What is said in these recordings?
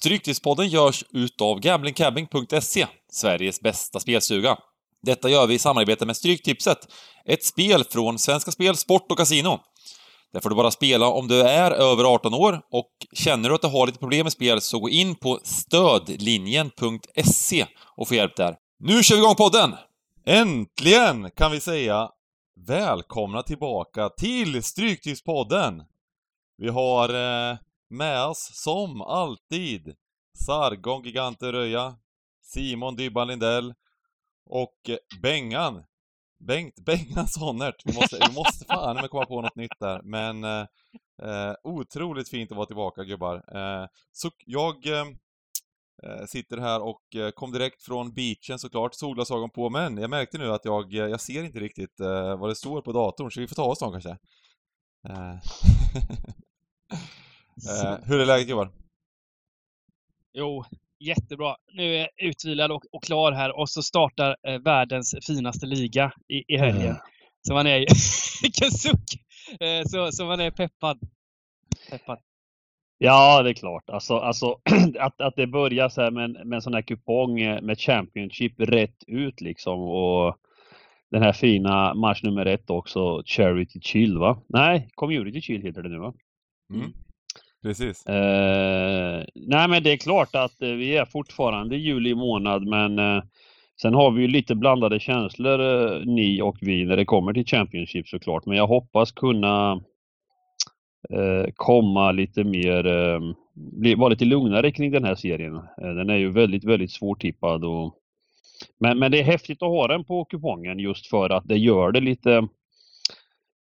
Stryktipspodden görs utav gamblingcabbing.se, Sveriges bästa spelstuga. Detta gör vi i samarbete med Stryktipset, ett spel från Svenska Spel, Sport och Casino. Där får du bara spela om du är över 18 år och känner du att du har lite problem med spel så gå in på stödlinjen.se och få hjälp där. Nu kör vi igång podden! Äntligen kan vi säga välkomna tillbaka till Stryktipspodden! Vi har eh, med oss som alltid Sargon Gigante Röja, Simon Dybban Lindell och eh, Bengan. Bengt Bengan Sonnert. Vi måste, vi måste fan med komma på något nytt där, men eh, eh otroligt fint att vara tillbaka gubbar. Eh, så jag eh, eh, sitter här och kom direkt från beachen såklart, solglasögon på, men jag märkte nu att jag, jag ser inte riktigt vad det står på datorn, så vi får ta oss dem kanske. Eh, hur är läget Johan? Jo, jättebra. Nu är jag utvilad och, och klar här och så startar eh, världens finaste liga i, i helgen. Mm. Så man är... Vilken suck! Eh, så, så man är peppad. peppad. Ja, det är klart. Alltså, alltså att, att det börjar så här med, med en sån här kupong eh, med Championship rätt ut liksom och den här fina match nummer ett också, Charity Chill va? Nej, Community Chill heter det nu va? Mm. Precis. Eh, nej men det är klart att eh, vi är fortfarande i juli månad men eh, sen har vi ju lite blandade känslor eh, ni och vi när det kommer till Championship såklart. Men jag hoppas kunna eh, komma lite mer, eh, bli, vara lite lugnare kring den här serien. Eh, den är ju väldigt, väldigt svårtippad och men, men det är häftigt att ha den på kupongen just för att det gör det lite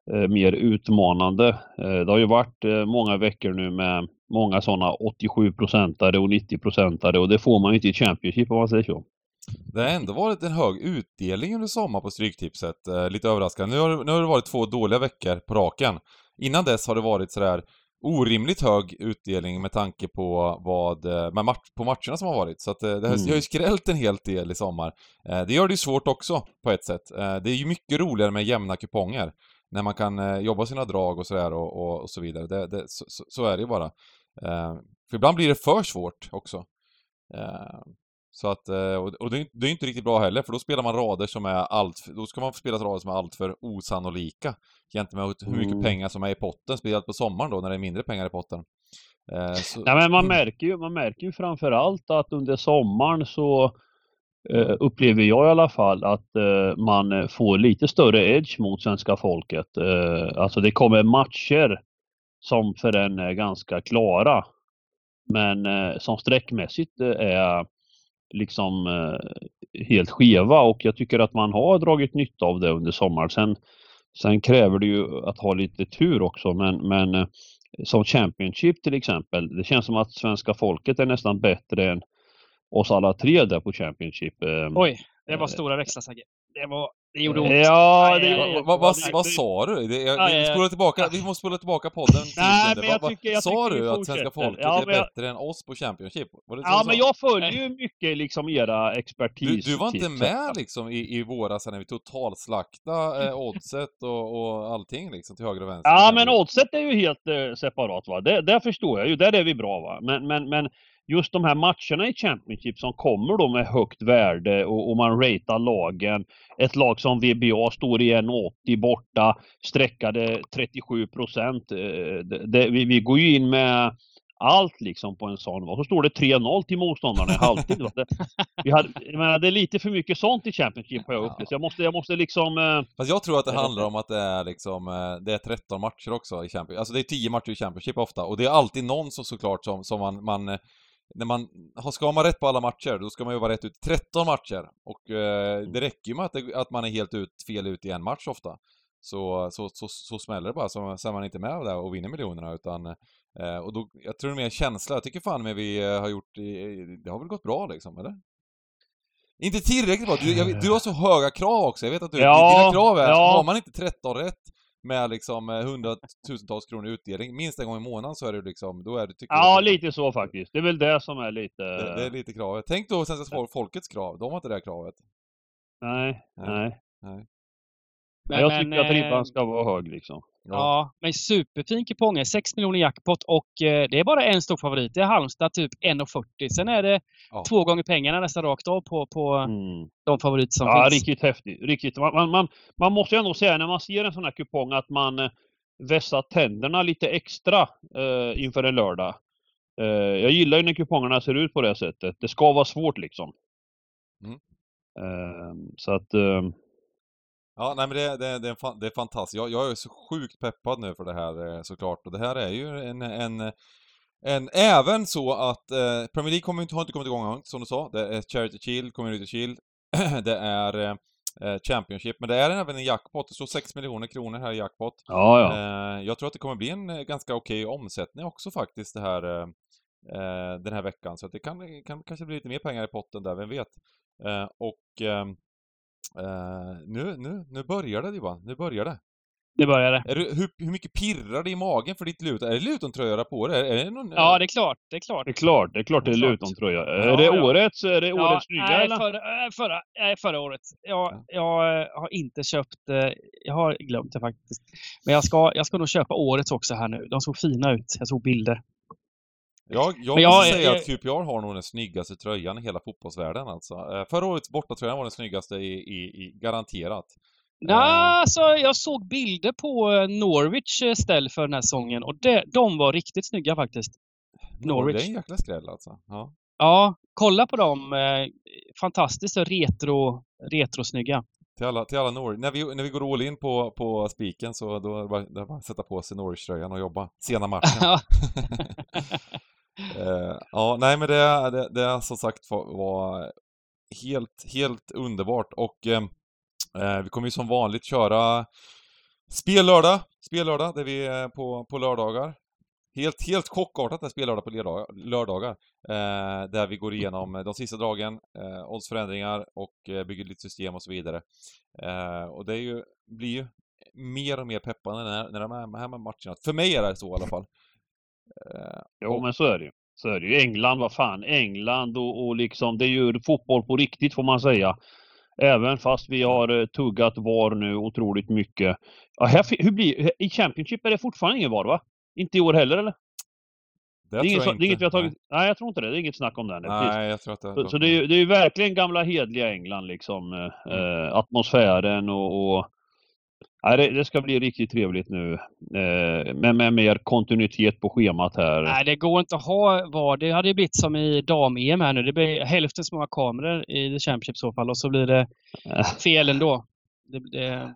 mer utmanande. Eh, det har ju varit eh, många veckor nu med många sådana 87-procentare och 90-procentare och det får man ju inte i Championship om man säger så. Det har ändå varit en hög utdelning under sommaren på Stryktipset, lite överraskande. Nu har, nu har det varit två dåliga veckor på raken. Innan dess har det varit sådär orimligt hög utdelning med tanke på vad, med match, på matcherna som har varit. Så att det, det mm. har ju skrällt en hel del i sommar. Det gör det ju svårt också, på ett sätt. Det är ju mycket roligare med jämna kuponger när man kan eh, jobba sina drag och sådär och, och, och, så vidare. Det, det, så, så, är det ju bara. Eh, för ibland blir det för svårt också. Eh, så att, eh, och det, det är inte riktigt bra heller, för då spelar man rader som är allt, då ska man spela rader som är alltför osannolika gentemot hur mycket mm. pengar som är i potten, speciellt på sommaren då när det är mindre pengar i potten. Eh, så... Ja, men man mm. märker ju, man märker ju framförallt att under sommaren så Eh, upplever jag i alla fall att eh, man får lite större edge mot svenska folket. Eh, alltså det kommer matcher som för en är ganska klara. Men eh, som sträckmässigt eh, är liksom helt skeva och jag tycker att man har dragit nytta av det under sommaren. Sen, sen kräver det ju att ha lite tur också men, men som Championship till exempel, det känns som att svenska folket är nästan bättre än oss alla tre där på Championship. Ehm, Oj, det var stora växlar Sagge. Det var det gjorde ont. Ja, det, vad, vad, vad, vad sa du? Det, jag, vi, spola tillbaka, vi måste spola tillbaka podden. Nej, men jag tycker, jag sa du att svenska folket ja, är bättre än oss på Championship? ja, men jag följer ju mycket liksom era expertis. Du, du var inte med liksom i, i våras när vi totalslaktade eh, oddset och, och allting liksom till höger och vänster? Ja, men oddset är ju helt eh, separat va. Det, där förstår jag ju, där är vi bra va. Men, men, men just de här matcherna i Championship som kommer då med högt värde och, och man ratear lagen. Ett lag som VBA står i 1,80 borta, sträckade 37 procent. Eh, vi, vi går ju in med allt liksom på en sån. Och så står det 3-0 till motståndarna i halvtid. Det, vi hade, menar, det är lite för mycket sånt i Championship har jag upplevt. Jag måste, jag måste liksom... Eh, Fast jag tror att det handlar om att det är liksom, eh, det är 13 matcher också i Championship. Alltså det är 10 matcher i Championship ofta. Och det är alltid någon som såklart som, som man, man när man, ska man rätt på alla matcher, då ska man ju vara rätt ut 13 matcher. Och eh, mm. det räcker ju med att, det, att man är helt ut, fel ut i en match ofta. Så, så, så, så smäller det bara, så, så är man inte med där och vinner miljonerna utan eh, och då, jag tror det är mer känsla, jag tycker fan med vi eh, har gjort, det har väl gått bra liksom, eller? Inte tillräckligt bra, du, jag, du har så höga krav också, jag vet att du, ja, dina krav är, ja. har man inte 13 rätt med liksom eh, hundratusentals kronor i utdelning, minst en gång i månaden så är det liksom, då är det tycker Ja, lite så faktiskt. Det är väl det som är lite... Det, det är lite kravet. Tänk då svenska folkets krav, de har inte det här kravet. Nej, nej. nej. nej. Men, jag tycker att ribban ska vara hög liksom. Ja, ja men superfin kupong. 6 miljoner jackpot och eh, det är bara en stor favorit. Det är Halmstad typ 1,40. Sen är det ja. två gånger pengarna nästan rakt av på, på mm. de favoriter som ja, finns. Ja, riktigt häftigt. Riktigt. Man, man, man måste ju ändå säga när man ser en sån här kupong att man eh, vässar tänderna lite extra eh, inför en lördag. Eh, jag gillar ju när kupongerna ser ut på det sättet. Det ska vara svårt liksom. Mm. Eh, så att ehm, Ja, nej men det, det, det, är, det är fantastiskt. Jag, jag är så sjukt peppad nu för det här eh, såklart. Och det här är ju en, en, en även så att eh, Premier League kommer inte, har inte kommit igång som du sa. Det är Charity Shield, Community Shield, det är eh, eh, Championship, men det är även en jackpot. Det står 6 miljoner kronor här i jackpot. Ja, ja. Eh, jag tror att det kommer bli en eh, ganska okej okay omsättning också faktiskt det här den här veckan. Så att det kan, kan kanske bli lite mer pengar i potten där, vem vet. och ehm, Uh, nu, nu, nu börjar det Johan, nu börjar det. Nu börjar det. Är du, hur, hur mycket pirrar det i magen för ditt Luton? Är det Luton-tröja på det? Är det någon, ja, det är klart. Det är klart. Det är klart, det är klart det är Luton-tröja. Ja, är det ja. årets, är det ja, årets nya nej, eller? Förra, förra, nej, förra året. Jag, ja. jag eh, har inte köpt, eh, jag har glömt det faktiskt. Men jag ska, jag ska nog köpa årets också här nu. De såg fina ut. Jag såg bilder. Jag, jag måste jag, säga jag, att QPR har nog den snyggaste tröjan i hela fotbollsvärlden alltså. Eh, förra årets bortatröja var den snyggaste i, i, i garanterat. Nej, uh, alltså jag såg bilder på eh, Norwich ställ för den här säsongen och det, de var riktigt snygga faktiskt. Norwich. Det är en jäkla skräll alltså. Ja. ja, kolla på dem. Fantastiskt retro, retrosnygga. Till alla, till alla Norwich. När vi, när vi går all in på, på spiken så då är det bara, det är bara att sätta på sig Norwich-tröjan och jobba sena matchen. Uh, ja, nej men det, det, det som sagt var helt, helt underbart och uh, vi kommer ju som vanligt köra spellördag, spellördag där vi är på, på lördagar. Helt, helt chockartat är spellördag på lördagar. Uh, där vi går igenom de sista dragen, uh, oddsförändringar och bygger lite system och så vidare. och det är ju, blir ju mer och mer peppande när, när de är här med matcherna. För mig är det så i alla fall. Eh, jo, men så är det ju. Så är det ju. England, vad fan, England och, och liksom, det är ju fotboll på riktigt får man säga. Även fast vi har eh, tuggat VAR nu otroligt mycket. Ja, här, hur blir, I Championship är det fortfarande ingen VAR va? Inte i år heller eller? Det, det, är inget, det är inget vi har tagit... Nej. nej. jag tror inte det. Det är inget snack om det. Nej, jag tror att det... Så, så det, är, det är ju verkligen gamla hedliga England liksom. Eh, mm. Eh, atmosfären och, och Ja, det, det, ska bli riktigt trevligt nu eh, med, med mer kontinuitet på schemat här. Nej, det går inte att ha VAR. Det hade ju blivit som i dam-EM här nu. Det blir hälften så många kameror i The Championship i så fall och så blir det fel ändå. Det, det,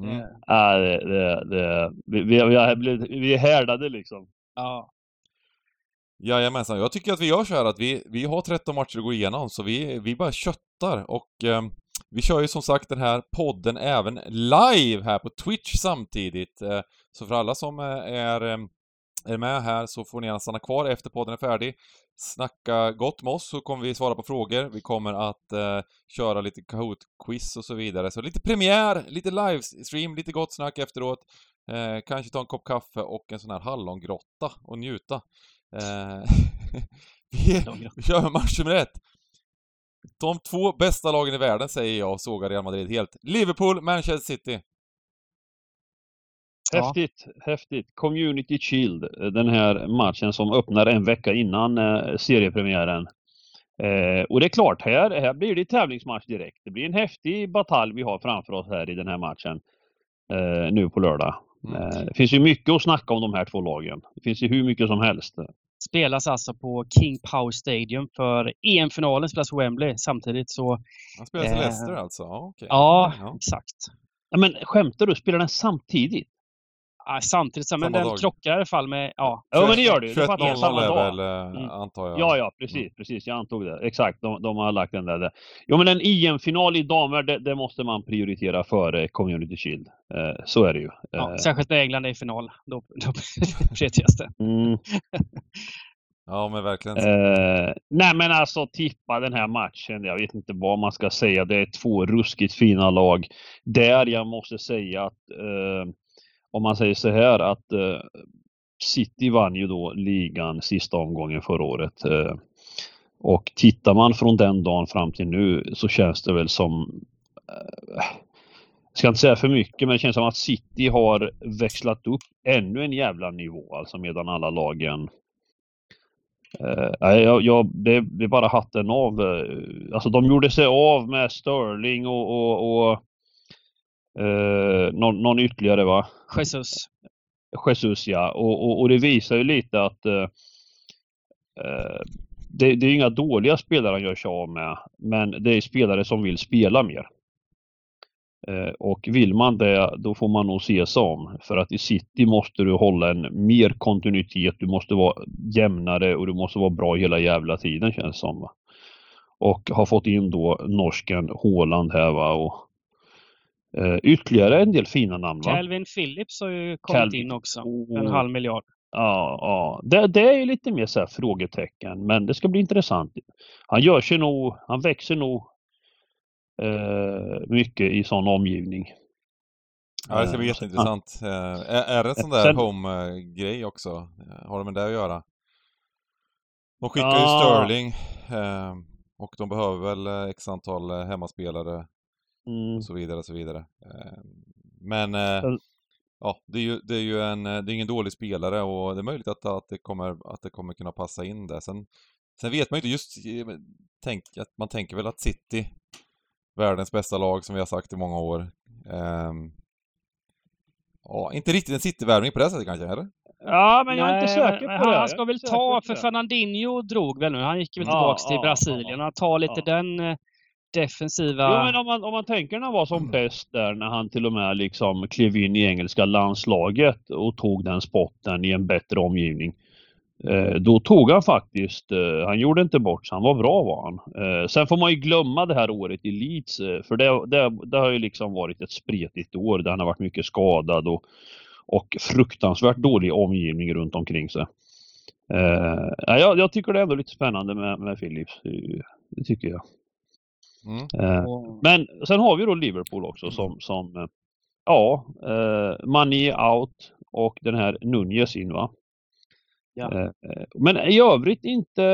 mm. ja, det, det, det, vi, vi, har blivit, vi är härdade liksom. Ja. Jajamensan. Jag tycker att vi gör så här att vi, vi har 13 matcher att gå igenom så vi, vi bara köttar och eh, vi kör ju som sagt den här podden även live här på Twitch samtidigt. Eh, så för alla som eh, är, eh, är med här så får ni gärna stanna kvar efter podden är färdig. Snacka gott med oss så kommer vi svara på frågor. Vi kommer att eh, köra lite Kahoot-quiz och så vidare. Så lite premiär, lite livestream, lite gott snack efteråt. Eh, kanske ta en kopp kaffe och en sån här hallongrotta och njuta. Eh, vi, vi kör match nummer ett. De två bästa lagen i världen säger jag och sågar Real Madrid helt. Liverpool, Manchester City. Häftigt, ja. häftigt. Community Shield, den här matchen som öppnar en vecka innan eh, seriepremiären. Eh, och det är klart, här, här blir det tävlingsmatch direkt. Det blir en häftig batalj vi har framför oss här i den här matchen. Eh, nu på lördag. Mm. Eh, det finns ju mycket att snacka om de här två lagen. Det finns ju hur mycket som helst spelas alltså på King Power Stadium för EM-finalen spelas på Wembley samtidigt så... Han spelas i eh, Leicester alltså? Ja, okay. ja, ja, exakt. Ja, men skämtar du? Spelar den samtidigt? Ja, samtidigt, men den dag. krockar i alla fall med... Ja, ja men det gör det. 21.00 är väl, eh, mm. antar jag. Ja, ja, precis, mm. precis. Jag antog det. Exakt, de, de har lagt den där. Jo, men en EM-final i damer, det, det, måste man prioritera före Community Shield. Eh, så är det ju. Ja, eh. Särskilt när England är i final. Då, då prioriteras det. Mm. Ja, men verkligen. Eh, nej, men alltså tippa den här matchen. Jag vet inte vad man ska säga. Det är två ruskigt fina lag. Där jag måste säga att eh, om man säger så här att eh, City vann ju då ligan sista omgången förra året. Eh, och tittar man från den dagen fram till nu så känns det väl som eh, ska inte säga för mycket, men det känns som att City har växlat upp ännu en jävla nivå alltså medan alla lagen Eh, jag, jag, det, det är bara hatten av. Eh, alltså de gjorde sig av med Sterling och, och, och uh, någon, någon, ytterligare va? Jesus. Jesus ja. Och, och, och det visar ju lite att det, det, är inga dåliga spelare han gör sig av med. Men det är spelare som vill spela mer. Eh, och vill man det, då får man nog se sig om. För att i city måste du hålla en mer kontinuitet, du måste vara jämnare och du måste vara bra hela jävla tiden känns det som. Och har fått in då norsken Håland här va. Och, eh, ytterligare en del fina namn va. Calvin Phillips har ju kommit Calvin. in också. En halv miljard. Ja, ja. Det, det är ju lite mer så frågetecken men det ska bli intressant. Han gör sig nog, han växer nog eh, mycket i sån omgivning. Ja, det ska bli eh, jätteintressant. Ja. Eh, är, är det en sån där home-grej också? Eh, har det med det att göra? De skickar ja. ju Sterling och de behöver väl x antal hemmaspelare mm. och så vidare och så vidare. Men ja, det är ju, det är ju en, det är ingen dålig spelare och det är möjligt att, att, det, kommer, att det kommer kunna passa in där. Sen, sen vet man ju inte just, tänk, att man tänker väl att City världens bästa lag som vi har sagt i många år. Um, ja, inte riktigt en City-värvning på det sättet kanske, eller? Ja, men jag är inte säker på det. Han ska väl ta, för Fernandinho drog väl nu, han gick väl tillbaks ja, till Brasilien. Han tar lite den eh, defensiva... Jo, men om man, om man tänker när han var som mm. bäst där, när han till och med liksom klev in i engelska landslaget och tog den spotten i en bättre omgivning. Eh, då tog han faktiskt, eh, han gjorde inte bort sig, han var bra var han. Eh, sen får man ju glömma det här året i Leeds, för det, det, det har ju liksom varit ett spretigt år där han har varit mycket skadad och, och fruktansvärt dålig omgivning runt omkring sig. jag, jag tycker det är ändå lite spännande med, med Philips, det tycker jag. Mm. Men sen har vi då Liverpool också som, som ja, Money out och den här Nunez in va. Ja. Eh, eh, men i övrigt inte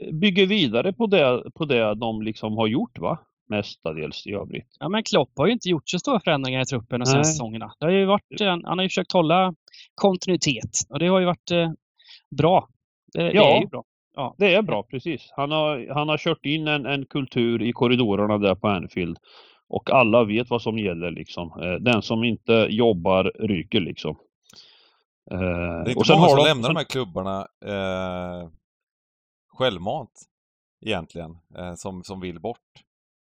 eh, bygger vidare på det, på det de liksom har gjort va? Mestadels i övrigt. Ja men Klopp har ju inte gjort så stora förändringar i truppen de senaste säsongerna. Det har ju varit, han har ju försökt hålla kontinuitet och det har ju varit eh, bra. Det, ja, det är ju bra. Ja. Det är bra, precis. Han har, han har kört in en, en kultur i korridorerna där på Anfield. Och alla vet vad som gäller liksom. Den som inte jobbar ryker liksom. Eh, det är inte och sen många som de... lämnar de här klubbarna eh, självmant egentligen, eh, som, som vill bort.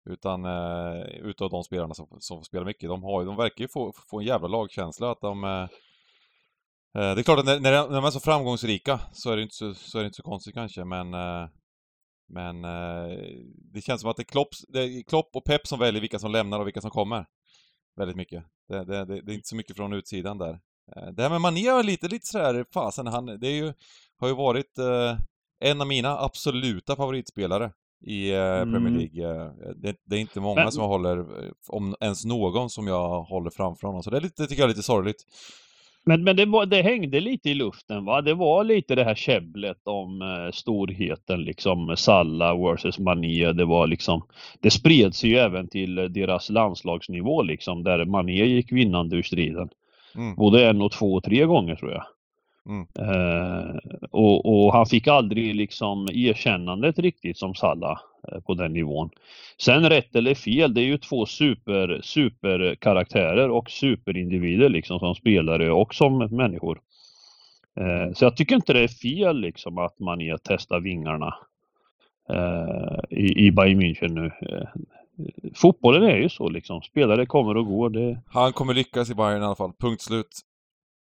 Utan eh, utav de spelarna som, som spelar mycket, de, har, de verkar ju få, få en jävla lagkänsla att de eh, eh det är klart att när, när de är så framgångsrika så är det inte så, så, är det inte så konstigt kanske, men eh, men eh, det känns som att det är, Klopp, det är Klopp och Pep som väljer vilka som lämnar och vilka som kommer. Väldigt mycket. Det, det, det, är inte så mycket från utsidan där. Eh, det här med Mané är lite, lite sådär, fasen han, det är ju, har ju varit eh, en av mina absoluta favoritspelare i eh, mm. Premier League. Eh, det, det, är inte många Men... som jag håller, eh, om ens någon, som jag håller framför honom. Så det, är lite, det tycker jag är lite sorgligt. Men, men det, var, det hängde lite i luften va? Det var lite det här käbblet om eh, storheten liksom Salla versus Mané. Det var liksom Det spred sig ju även till deras landslagsnivå liksom där Mané gick vinnande ur striden. Mm. Både en och två och tre gånger tror jag. Mm. Eh, och, och, han fick aldrig liksom erkännandet riktigt som Salla på den nivån. Sen rätt eller fel, det är ju två super, superkaraktärer och superindivider liksom som spelare och som människor. Eh, så jag tycker inte det är fel liksom att man är testar vingarna eh, i, i Bayern München nu. Eh, fotbollen är ju så liksom. Spelare kommer och går. Det... Han kommer lyckas i Bayern i alla fall. Punkt slut.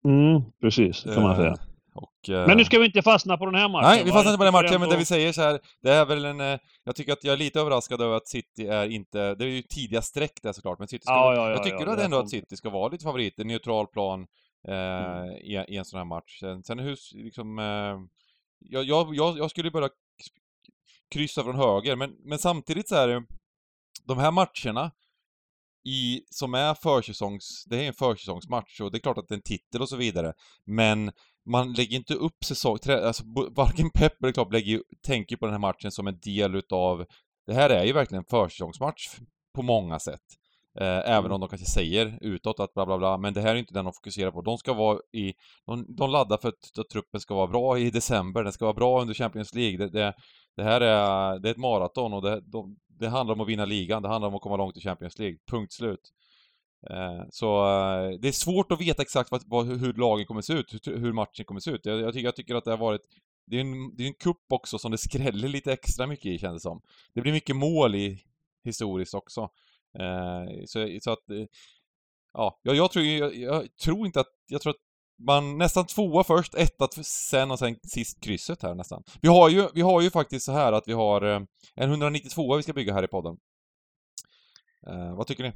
Mm, precis, kan man säga. Och, eh... Men nu ska vi inte fastna på den här matchen. Nej, vi fastnar inte på den matchen, ändå... men det vi säger så här, det är väl en... Eh, jag tycker att jag är lite överraskad över att City är inte... Det är ju tidiga streck där såklart, men City ska... Ja, ja, ja, jag tycker ja, ändå att City ska vara lite favoriter, neutral plan eh, mm. i, i, en sån här match. Sen hur, liksom... Eh, jag, jag, jag, skulle börja kryssa från höger, men, men samtidigt så är det de här matcherna i, som är försäsongs, det är en försäsongsmatch och det är klart att det är en titel och så vidare, men man lägger inte upp säsong, alltså varken Pep eller Klopp lägger, tänker på den här matchen som en del utav, det här är ju verkligen en försäsongsmatch på många sätt. Eh, även om de kanske säger utåt att bla bla bla, men det här är inte den de fokuserar på. De ska vara i... De, de laddar för att, att truppen ska vara bra i december, den ska vara bra under Champions League. Det, det, det här är, det är ett maraton och det, de, det handlar om att vinna ligan, det handlar om att komma långt i Champions League. Punkt slut. Eh, så eh, det är svårt att veta exakt vad, vad, hur lagen kommer se ut, hur, hur matchen kommer se ut. Jag, jag, tycker, jag tycker att det har varit det är en, det är en kupp också som det skräller lite extra mycket i känns det som. Det blir mycket mål i historiskt också. Eh, så, så att, eh, ja, jag, jag tror, jag, jag, tror inte att, jag tror att man nästan tvåa först, etta sen och sen sist krysset här nästan. Vi har ju, vi har ju faktiskt så här att vi har en 192 vi ska bygga här i podden. Eh, vad tycker ni?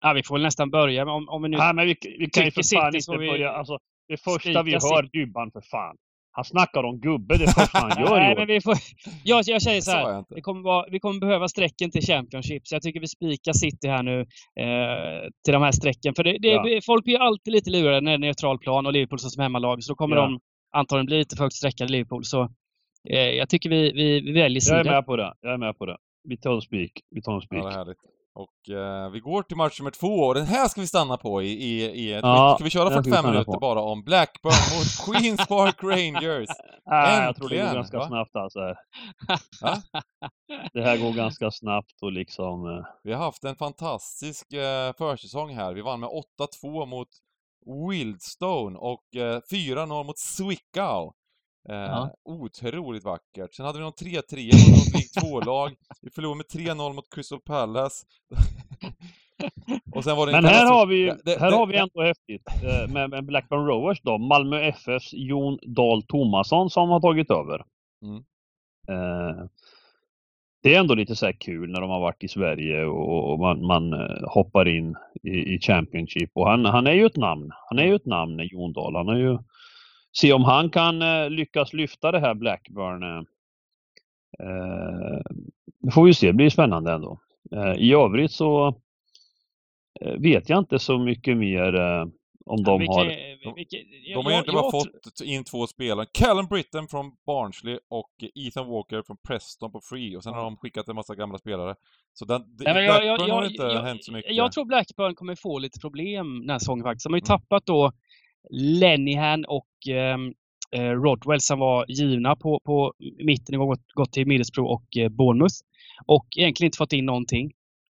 Ja, vi får väl nästan börja om, om vi nu... Nej, men vi, vi kan ju för fan inte börja... Alltså, det första vi hör, Dybban för fan. Han snackar om gubbe det första han gör Nej, men vi får... jag, jag säger så här. Det kommer vara, vi kommer behöva strecken till Championship. Så jag tycker vi spikar City här nu eh, till de här strecken. För det, det, ja. folk blir alltid lite lurade när det är neutral plan och Liverpool som hemmalag. Så då kommer ja. de antagligen bli lite för högt streckade Liverpool. Så eh, jag tycker vi, vi, vi väljer sida. Jag är med på det. Jag är med på det. Vi tar en spik. Vi tar en spik. Ja, och eh, vi går till match nummer två och den här ska vi stanna på i, i, i ett ja, Ska vi köra 45 minuter på. bara om Blackburn mot Queens Park Rangers? ah, jag tror det går ganska va? snabbt alltså. det här går ganska snabbt och liksom... Eh... Vi har haft en fantastisk eh, försäsong här. Vi vann med 8-2 mot Wildstone och eh, 4-0 mot Zwickau. Eh, ja. Otroligt vackert. Sen hade vi någon 3-3 mot något 2-lag. Vi förlorade med 3-0 mot Crystal Palace. Men här har vi ju, det, här det, har vi ändå häftigt eh, med, med Blackburn Rovers då. Malmö FFs Jon Dahl Tomasson som har tagit över. Mm. Eh, det är ändå lite så kul när de har varit i Sverige och, och man, man, eh, hoppar in i, i Championship. Och han, han är ju ett namn. Han är ju ett namn, Jon Dahl. Han har ju se om han kan eh, lyckas lyfta det här Blackburn. Eh, eh, det får vi se, det blir spännande ändå. I övrigt så vet jag inte så mycket mer om de vilka, har... Vilka, de, de har egentligen bara fått in två spelare. Callum Britton från Barnsley och Ethan Walker från Preston på Free. Och sen har de skickat en massa gamla spelare. Så den, Nej, Blackburn jag, jag, har inte jag, hänt så mycket. Jag tror Blackburn kommer få lite problem den här säsongen faktiskt. De har ju mm. tappat då Lenihan och ehm, eh, Rodwell som var givna på, på mitten och gått, gått till Middlesbrough och eh, Bournemouth. Och egentligen inte fått in någonting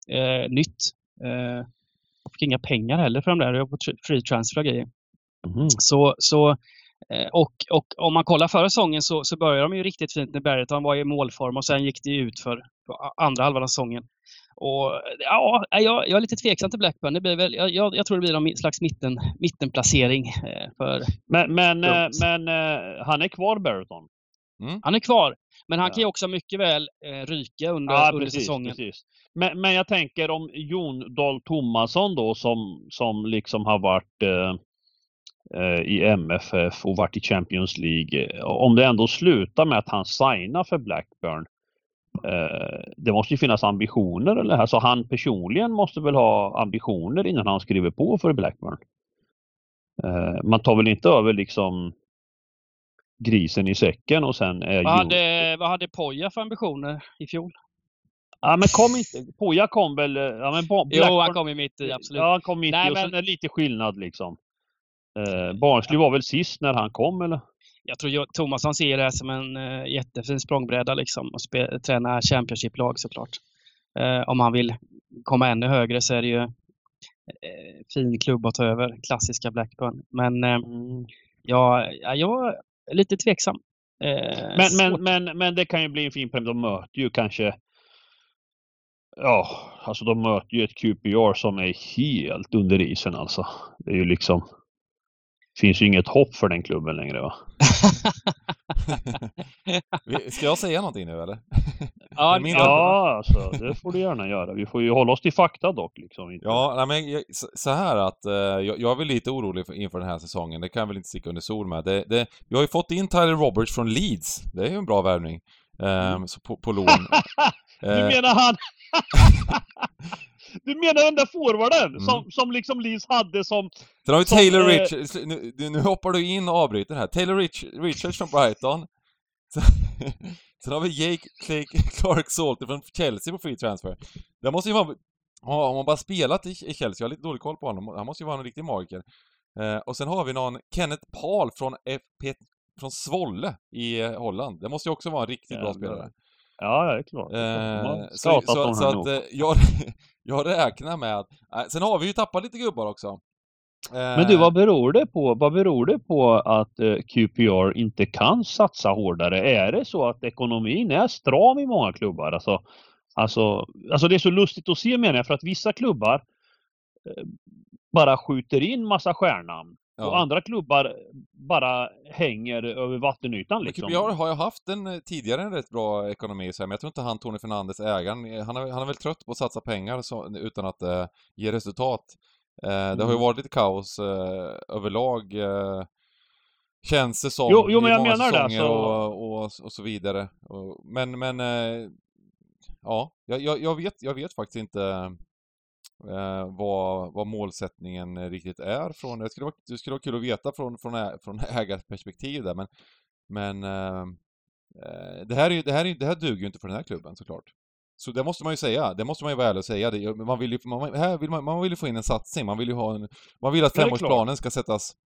eh, nytt. Eh, fick inga pengar heller för de där. Jag på free transfer och grejer. Mm. Så, så, eh, och, och om man kollar förra säsongen så, så började de ju riktigt fint när Bergerton var i målform och sen gick det ut för andra halvan av säsongen. Och, ja, jag, jag är lite tveksam till Blackburn. Det blir väl, jag, jag tror det blir någon slags mitten, mittenplacering. Eh, för men men, äh, men äh, han är kvar, Berton? Mm. Han är kvar. Men han ja. kan ju också mycket väl äh, ryka under, ja, under precis, säsongen. Precis. Men, men jag tänker om Jon Dahl Tomasson då som, som liksom har varit i MFF och varit i Champions League. Om det ändå slutar med att han signar för Blackburn Eh, det måste ju finnas ambitioner eller alltså han personligen måste väl ha ambitioner innan han skriver på för Blackburn. Eh, man tar väl inte över liksom grisen i säcken och sen är vad hade, vad hade Poja för ambitioner i fjol? Ja men kom inte, Poja kom väl... Ja, men Blackburn, jo han kom ju mitt i, absolut. Ja han kom mitt Nej, i och men... sen är det lite skillnad liksom. Eh, Barnsley var väl sist när han kom eller? Jag tror Tomasson ser det som en uh, jättefin språngbräda liksom och träna Championship-lag såklart. Uh, om han vill komma ännu högre så är det ju uh, fin klubb att ta över, klassiska Blackburn. Men uh, ja, jag är lite tveksam. men, men, men, men det kan ju bli en fin premiär. De möter ju kanske Ja, alltså de möter ju ett QPR som är helt under isen alltså. Det är ju liksom finns ju inget hopp för den klubben längre va? Ska jag säga någonting nu eller? Ja, ja alltså, det får du gärna göra. Vi får ju hålla oss till fakta dock. Liksom. Ja, nej, men så här att uh, jag, jag är väl lite orolig för, inför den här säsongen. Det kan jag väl inte sticka under sol med. Det, det, vi har ju fått in Tyler Roberts från Leeds. Det är ju en bra värvning. Um, mm. på, på lån. Du menar han... Du menar den där forwarden mm. som, som liksom Leeds hade som... Sen har vi Taylor som, Richards, nu, nu, hoppar du in och avbryter här. Taylor Rich, Richards från Brighton. Sen, har vi Jake Clark Salter från Chelsea på free transfer. Det måste ju vara Ja, om man bara spelat i, i Chelsea, jag har lite dålig koll på honom, han måste ju vara en riktig magiker. Eh, och sen har vi någon Kenneth Paul från FP, från Svolle i eh, Holland. Det måste ju också vara en riktigt bra spelare. Ja, det är klart. Eh, så så, så att eh, jag, jag räknar med att... Eh, sen har vi ju tappat lite gubbar också. Men du, vad beror det på? Vad beror det på att eh, QPR inte kan satsa hårdare? Är det så att ekonomin är stram i många klubbar? Alltså, alltså, alltså det är så lustigt att se menar jag, för att vissa klubbar eh, bara skjuter in massa stjärnamn. Ja. Och andra klubbar bara hänger över vattenytan liksom. QPR har ju haft en, tidigare en rätt bra ekonomi så här, men jag tror inte han Tony Fernandes, ägaren, han är, han är väl trött på att satsa pengar så, utan att eh, ge resultat. Eh, det har ju mm. varit lite kaos eh, överlag. Eh, känns det som. Jo, jo men jag menar det. Alltså... Och, och, och, så vidare. Och, men, men... Eh, ja, jag, jag, vet, jag vet faktiskt inte eh, vad, vad målsättningen riktigt är från... Det skulle vara, det skulle vara kul att veta från, från, ä, från ägarperspektiv där, men... Men... Eh, det, här är, det, här är, det här duger ju inte för den här klubben såklart. Så det måste man ju säga, det måste man ju vara ärlig och säga. Det, man vill ju, man, här vill man, man vill ju få in en satsning, man vill ju ha en... Man vill att femårsplanen ska sättas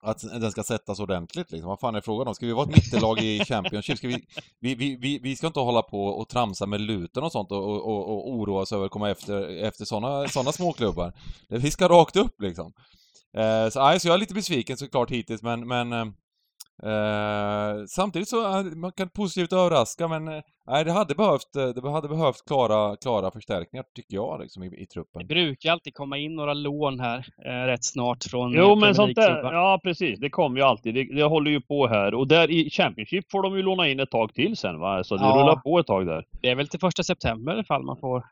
att den ska sättas ordentligt liksom. Vad fan är frågan om? Ska vi vara ett mittenlag i Championship? Ska vi, vi, vi, vi, vi ska inte hålla på och tramsa med luten och sånt och, och, och, oroa oss över att komma efter, efter sådana såna småklubbar. Vi ska rakt upp liksom. Eh, så, aj, så jag är lite besviken såklart hittills, men, men eh, eh, Eh, samtidigt så uh, man kan positivt överraska men uh, nej, det hade behövt, uh, det hade behövt klara, klara förstärkningar tycker jag liksom i, i truppen. Det brukar alltid komma in några lån här rätt snart från Jo men sånt där, ja precis, det kommer ju alltid. Det, det, håller ju på här och där i Championship får de ju låna in ett tag till sen va? Så det ja. rullar på ett tag där. Det är väl till första september i fall man får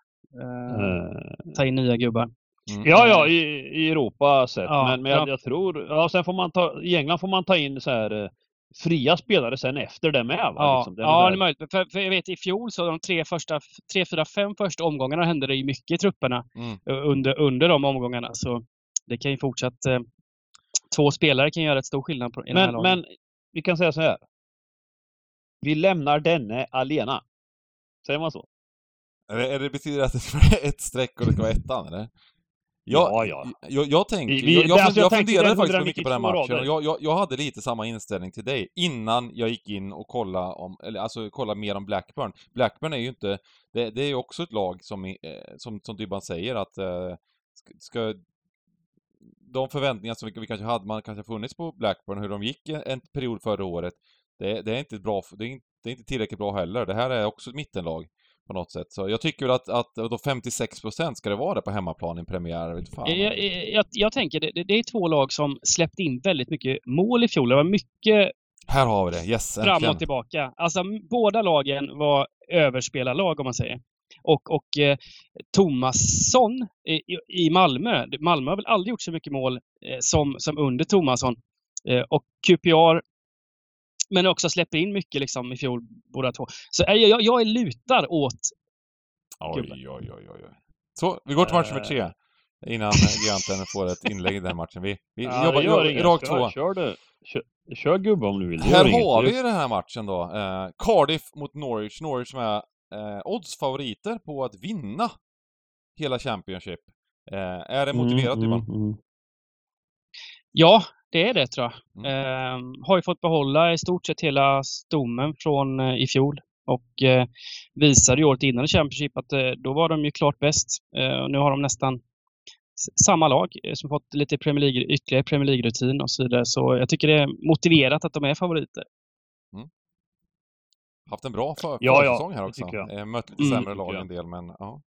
ta in nya gubbar. Mm. Ja, ja, i, i Europa sett. Ja, men, men jag, jag, tror, ja sen får man ta, i England får man ta in så här eh, fria spelare sen efter det med va? Ja, liksom, det, ja det är möjligt. För, för, jag vet i fjol så de tre, första, tre, fyra, fem första omgångarna hände det ju mycket i trupperna mm. under, under de omgångarna. Så det kan ju fortsatt... Eh, två spelare kan göra ett stor skillnad på, i men, den här Men vi kan säga så här. Vi lämnar denne alena. Säger man så? Är det, är det betyder att det ska vara ett streck och det ska vara ettan, eller? Jag, ja, ja. Jag, jag, tänk, vi, jag, jag, alltså, jag, jag funderade faktiskt mycket på den matchen och jag, jag, hade lite samma inställning till dig innan jag gick in och kollade om, eller alltså kolla mer om Blackburn. Blackburn är ju inte, det, det är ju också ett lag som, eh, som, som Dybban säger att eh, ska, de förväntningar som vi, vi kanske hade, man kanske funnits på Blackburn, hur de gick en period förra året, det, det är inte bra, det är inte, det är inte tillräckligt bra heller. Det här är också ett mittenlag på något sätt. Så jag tycker väl att, att då 56% ska det vara det på hemmaplan i en premiär, vet fan. Jag, jag, jag tänker, det, det, är två lag som släppte in väldigt mycket mål i fjol. Det var mycket här har vi det, yes, Fram och tillbaka. Alltså båda lagen var överspelarlag om man säger. Och, och eh, Tomasson i, i Malmö, Malmö har väl aldrig gjort så mycket mål eh, som, som under Tomasson. Eh, och QPR men också släpper in mycket liksom i fjol båda två. Så jag, jag, jag lutar åt Oj, oj, oj, oj, oj. Så, vi går till match nummer tre. Eh. Innan giganten får ett inlägg i den matchen. Vi, vi ja, jobbar gör rakt två. Kör, du. Kör, kör gubbe om du vill. Här har vi den här matchen då. Eh, Cardiff mot Norwich. Norwich som är eh, odds-favoriter på att vinna hela Championship. Eh, är det motiverat, mm, mm, mm. Ja, det är det tror jag. Mm. Eh, har ju fått behålla i stort sett hela stommen från eh, i fjol och eh, visade ju året innan i Championship att eh, då var de ju klart bäst. Eh, och nu har de nästan samma lag eh, som fått lite Premier League, ytterligare Premier League-rutin och så vidare. Så jag tycker det är motiverat att de är favoriter. Mm. Haft en bra för ja, försäsong här också. Jag. Mött lite sämre mm, lag en del, men ja.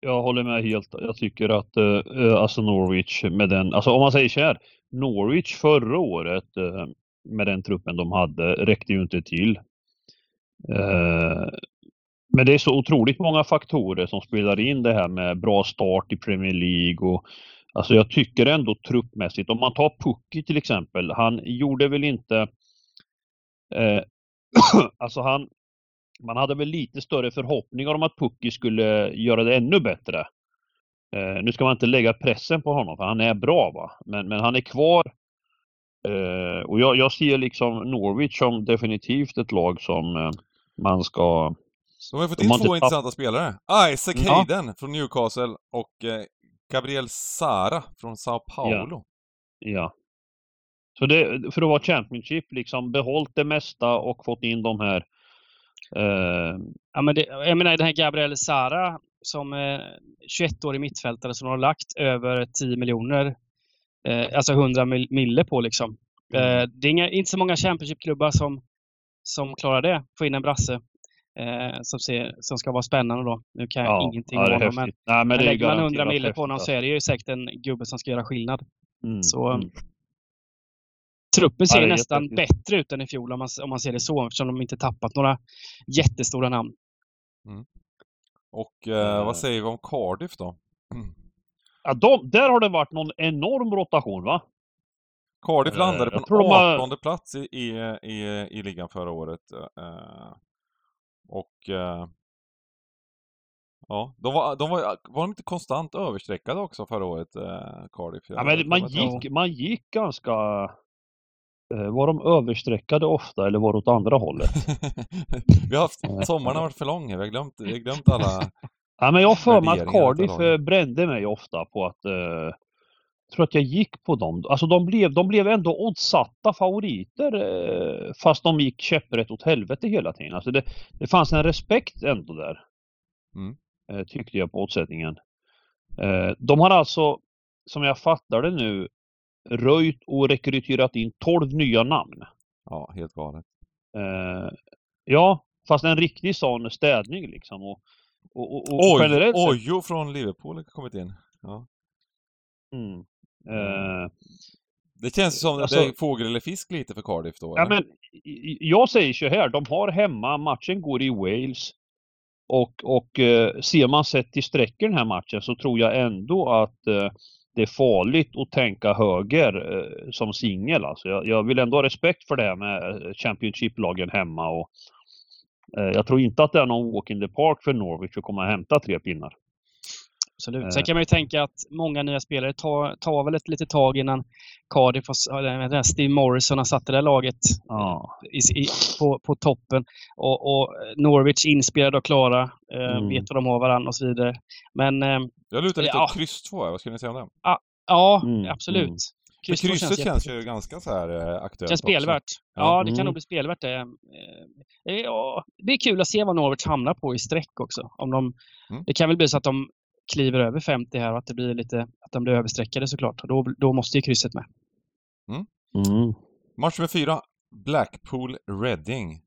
Jag håller med helt. Jag tycker att uh, alltså Norwich med den, alltså om man säger så här, Norwich förra året eh, med den truppen de hade räckte ju inte till. Eh, men det är så otroligt många faktorer som spelar in det här med bra start i Premier League och alltså jag tycker ändå truppmässigt, om man tar Pucky till exempel, han gjorde väl inte eh, alltså han man hade väl lite större förhoppningar om att Pucky skulle göra det ännu bättre. Eh, nu ska man inte lägga pressen på honom för han är bra va, men, men han är kvar. Eh, och jag, jag ser liksom Norwich som definitivt ett lag som eh, man ska De har ju fått in två intressanta spelare. Isaac Ja. Hayden från Newcastle och eh, Gabriel Sara från Sao Paulo. Ja. Så det, för att vara Championship, liksom behållit det mesta och fått in de här eh, Ja, men det, jag menar den här Gabriel Sara som eh, 21-årig mittfältare som de har lagt över 10 miljoner, eh, alltså 100 mil, mille på liksom. Mm. Eh, det är inga, inte så många Championship-klubbar som, som klarar det, få in en brasse. Eh, som, ser, som ska vara spännande då. Nu kan jag ja, ingenting ja, om honom, men. Nej, men men lägger man 100 garanterat mille på honom så är det ju säkert en gubbe som ska göra skillnad. Mm, Så, mm. Truppen ser Ja, nästan jättehäftigt. bättre ut än i fjol om man, om man ser det så, eftersom de inte tappat några jättestora namn. Och eh, Eh. vad säger vi om Cardiff då? Ja, de, där har det varit någon enorm rotation va? Cardiff Eh, landade på en tror de har- 18 plats i, i, i, i ligan förra året. Eh, och... Eh, ja, de var, de var, var de inte konstant överstreckade också förra året, eh, Cardiff? Ja, men man, gick, man gick ganska... Eh, var de överstreckade ofta eller var det åt andra hållet? vi har haft, sommaren har varit för lång, vi har glömt, vi har glömt alla... Ja, men jag har för mig att Cardiff eh, brände mig ofta på att... Eh, tror att jag gick på dem. Alltså de blev, de blev ändå oddsatta favoriter eh, fast de gick käpprätt åt helvete hela tiden. Alltså det, det fanns en respekt ändå där. Mm. Eh, tyckte jag på oddsättningen. Eh, de har alltså, som jag fattar det nu, röjt och rekryterat in 12 nya namn. Ja, helt galet. Eh, ja, fast en riktig sån städning liksom. Och, och, och, och Oj, generellt sett- Ojo från Liverpool har kommit in. Ja. Mm. Eh, Det känns som Alltså- det är fågel eller fisk lite för Cardiff då, ja, eller? men, jag säger så här, de har hemma, matchen går i Wales. Och, och eh, ser man sett till sträckor den här matchen så tror jag ändå att eh, det är farligt att tänka höger eh, som singel. Alltså jag, jag vill ändå ha respekt för det här med eh, Championship-lagen hemma. Och, eh, jag tror inte att det är någon walk in the park för Norwich att komma och hämta tre pinnar. Absolut. Eh. Sen kan man ju tänka att många nya spelare tar, tar väl ett litet tag innan Cardiff och Steve Morrison har satt det där laget Ja. i, i, på, på toppen. Och, och Norwich inspirerade och klara, eh, Mm. vet vad de har varandra och så vidare. Men eh, Jag lutar lite Ja. åt kryss 2 här, vad skulle ni säga om det? ja, Mm, absolut. mm. Kryss två krysset känns, känns, ju ganska så här eh, aktuellt känns också. spelvärt. Ja. Ja, det kan Mm. nog bli spelvärt det. Eh, Ja, det blir kul att se vad Norwich hamnar på i streck också. Om de, Mm. Det kan väl bli så att de kliver över 50 här och att det blir lite, att de blir överstreckade såklart. Och Då, då måste ju krysset med. Mm. Match nummer fyra. Blackpool Reading.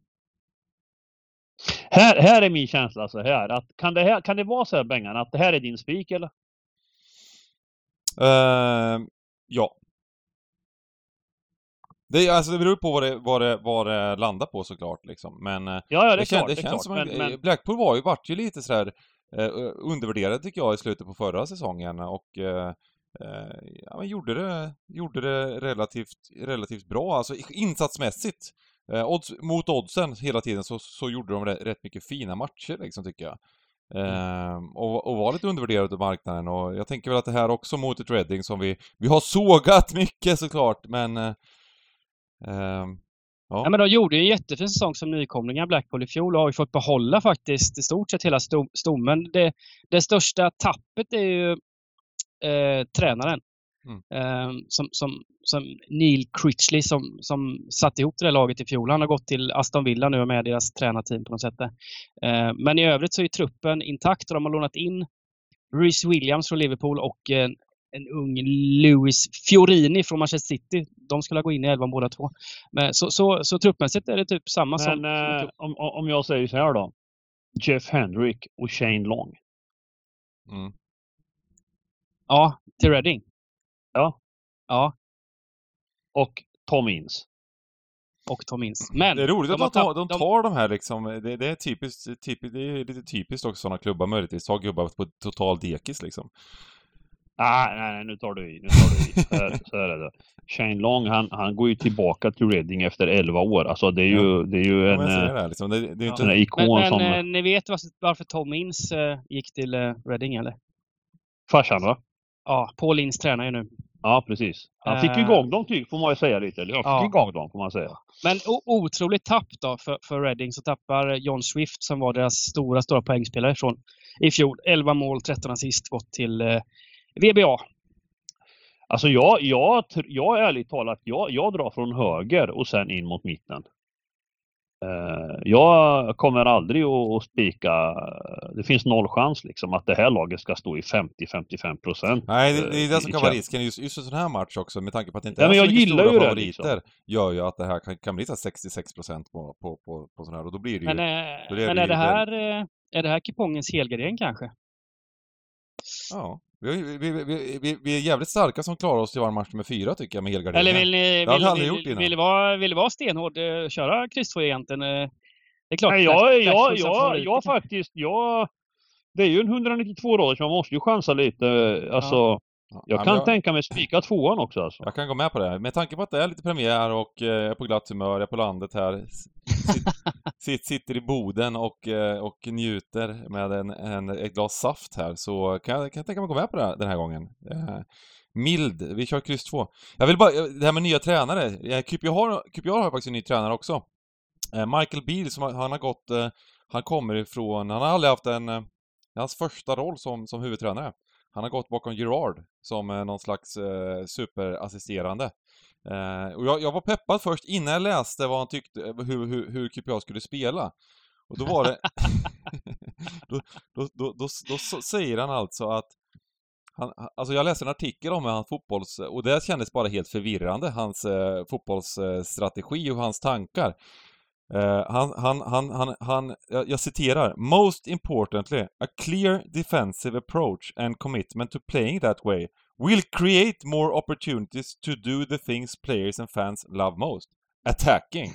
Här, här är min känsla så här, att kan det, här, kan det vara så här Bengan, att det här är din spik eller? Eh, ja. Det, är- alltså, det beror på vad det, vad, det, vad det landar på såklart liksom. Men eh, Ja, ja det det, kän, klart. det det är känns klart. som en, men, Blackpool var ju, vart ju lite sådär eh, undervärderad tycker jag i slutet på förra säsongen och eh, eh, ja, men gjorde det, gjorde det relativt, relativt bra. Alltså insatsmässigt. Eh, odds, mot oddsen hela tiden så, så gjorde de rätt, rätt mycket fina matcher liksom tycker jag. Eh, och, och var lite undervärderade av marknaden och jag tänker väl att det här också mot ett Reading som vi, vi har sågat mycket såklart men eh, ehm, Ja. Ja, men de gjorde ju en jättefin säsong som nykomlingar Blackpool i fjol och har ju fått behålla faktiskt i stort sett hela sto- stommen. Det, det största tappet är ju eh, tränaren. Mm. Eh, som, som, som Neil Critchley som, som satte ihop det där laget i fjol. Han har gått till Aston Villa nu och med deras tränarteam på något sätt. Eh, men i övrigt så är truppen intakt och de har lånat in Reece Williams från Liverpool och en, ung Louis Fiorini från Manchester City. De skulle gå in i elvan båda två. Men så, så, så truppmässigt är det typ samma som... men som eh, om, om jag säger så här då. Jeff Hendrick och Shane Long. Mm. Ja, till Reading. Ja. Ja, Och Tom Ince. och Tom Ince. Men Det är roligt att de har de tar, de tar de här liksom, det, det är typiskt, typiskt, det är lite typiskt också sådana klubbar möjligtvis, ha gubbar på total dekis liksom. Ah, nej, nej, nu tar du i. Nu tar du i. Så här, så här är det. Shane Long, han, han går ju tillbaka till Reading efter 11 år. Alltså det är ju, det är ju Ja, en, men eh, det, här, liksom. det, det är ju Ja. inte... en ikon Men, men som eh, ni vet varför, Tom Ince eh, gick till eh, Reading eller? farsan va? Ja, Paul Ince tränar ju nu. Ja, precis. Han fick Eh. igång dem, typ, får man ju säga lite. Eller jag fick Ja. igång dem, får man säga. Men otroligt tapp då för, för Reading så tappar John Swift som var deras stora, stora poängspelare från i fjol. 11 mål, 13 assist, gått till eh, VBA. Alltså jag, jag, jag ärligt talat, jag, jag drar från höger och sen in mot mitten. Eh, jag kommer aldrig att, spika, det finns noll chans liksom att det här laget ska stå i 50-55 procent. Nej, det, det är det som kan vara risken just, just en sån här match också, med tanke på att det inte Ja, är men så jag mycket stora favoriter, liksom. gör ju att det här kan, kan bli så här 66% på, på, på, på sån här, och då blir det ju... Men, eh, är det men är, det här, eh, är det här kupongens helgardering kanske? Ja. Vi, vi, vi, vi, är jävligt starka som klarar oss till vår match nummer fyra tycker jag, med helgarderingen. Eller vill ni, Det vill, vill, gjort vill, innan. vill, vara, vill vara stenhård, eh, köra kryss 2 egentligen? Eh, Det är klart. Nej, jag, jag, jag, jag faktiskt, jag... Det är ju en 192 rader så man måste ju chansa lite. Alltså, Ja, jag kan tänka mig spika tvåan också alltså. Jag kan gå med på det. Med tanke på att det är lite premiär och eh, jag är på glatt humör, jag är på landet här. Sitt, sitt, sitter i Boden och, eh, och njuter med en, en, ett glas saft här så kan jag, kan jag tänka mig att gå med på det här, den här gången. Eh, mild, vi kör kryss 2. Jag vill bara, det här med nya tränare. QPR har, QPR har faktiskt en ny tränare också. Michael Beal, som har, han har gått, han kommer ifrån, han har aldrig haft en, hans första roll som, som huvudtränare. Han har gått bakom Gerard som någon slags eh, superassisterande. Eh, och jag, jag var peppad först innan jag läste vad han tyckte, eh, hur, hur, hur QPR skulle spela. Och då var det... då, då, då, då, då säger han alltså att han, alltså jag läste en artikel om hans fotbolls... Och det kändes bara helt förvirrande, hans eh, fotbollsstrategi och hans tankar. Han, han, han, han, han, jag, jag citerar. Most importantly, a clear defensive approach and commitment to playing that way will create more opportunities to do the things players and fans love most. Attacking.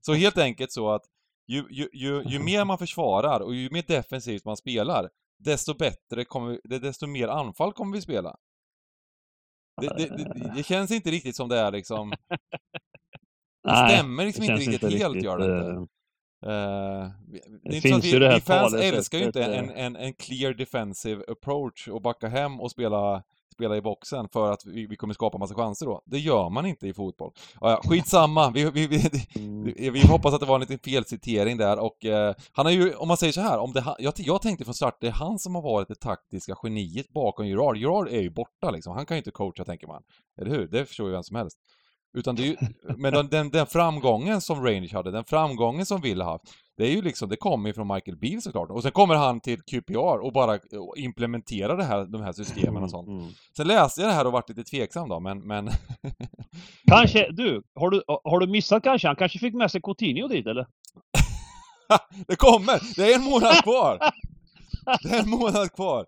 Så helt enkelt så att ju, ju, ju, ju mer man försvarar och ju mer defensivt man spelar, desto bättre kommer vi, desto mer anfall kommer vi spela. Det, det, det, det känns inte riktigt som det är liksom... Det stämmer liksom inte riktigt helt, gör det inte. vi- det Det inte finns vi, ju det här vi fans älskar ju inte eh. en, en, en clear defensive approach och backa hem och spela, spela i boxen för att vi, vi kommer skapa massa chanser då. Det gör man inte i fotboll. Ja, ja, skitsamma, vi, vi, vi, mm. vi, vi hoppas att det var en liten felcitering där och eh, han har ju, om man säger så här, om det, jag, jag tänkte från start, det är han som har varit det taktiska geniet bakom Gerard. Gerard är ju borta liksom, han kan ju inte coacha tänker man. Eller hur? Det förstår ju vem som helst. Utan det är ju, men den, den, den framgången som Rangers hade, den framgången som Villa haft, det är ju liksom, det kommer ju från Michael Beal såklart. Och sen kommer han till QPR och bara implementerar det här, de här systemen och sånt. Mm. Sen läste jag det här och varit lite tveksam då, men, men Kanske, du, har du, har du missat kanske? Han kanske fick med sig Coutinho dit eller? det kommer! Det är en månad kvar! Det är en månad kvar!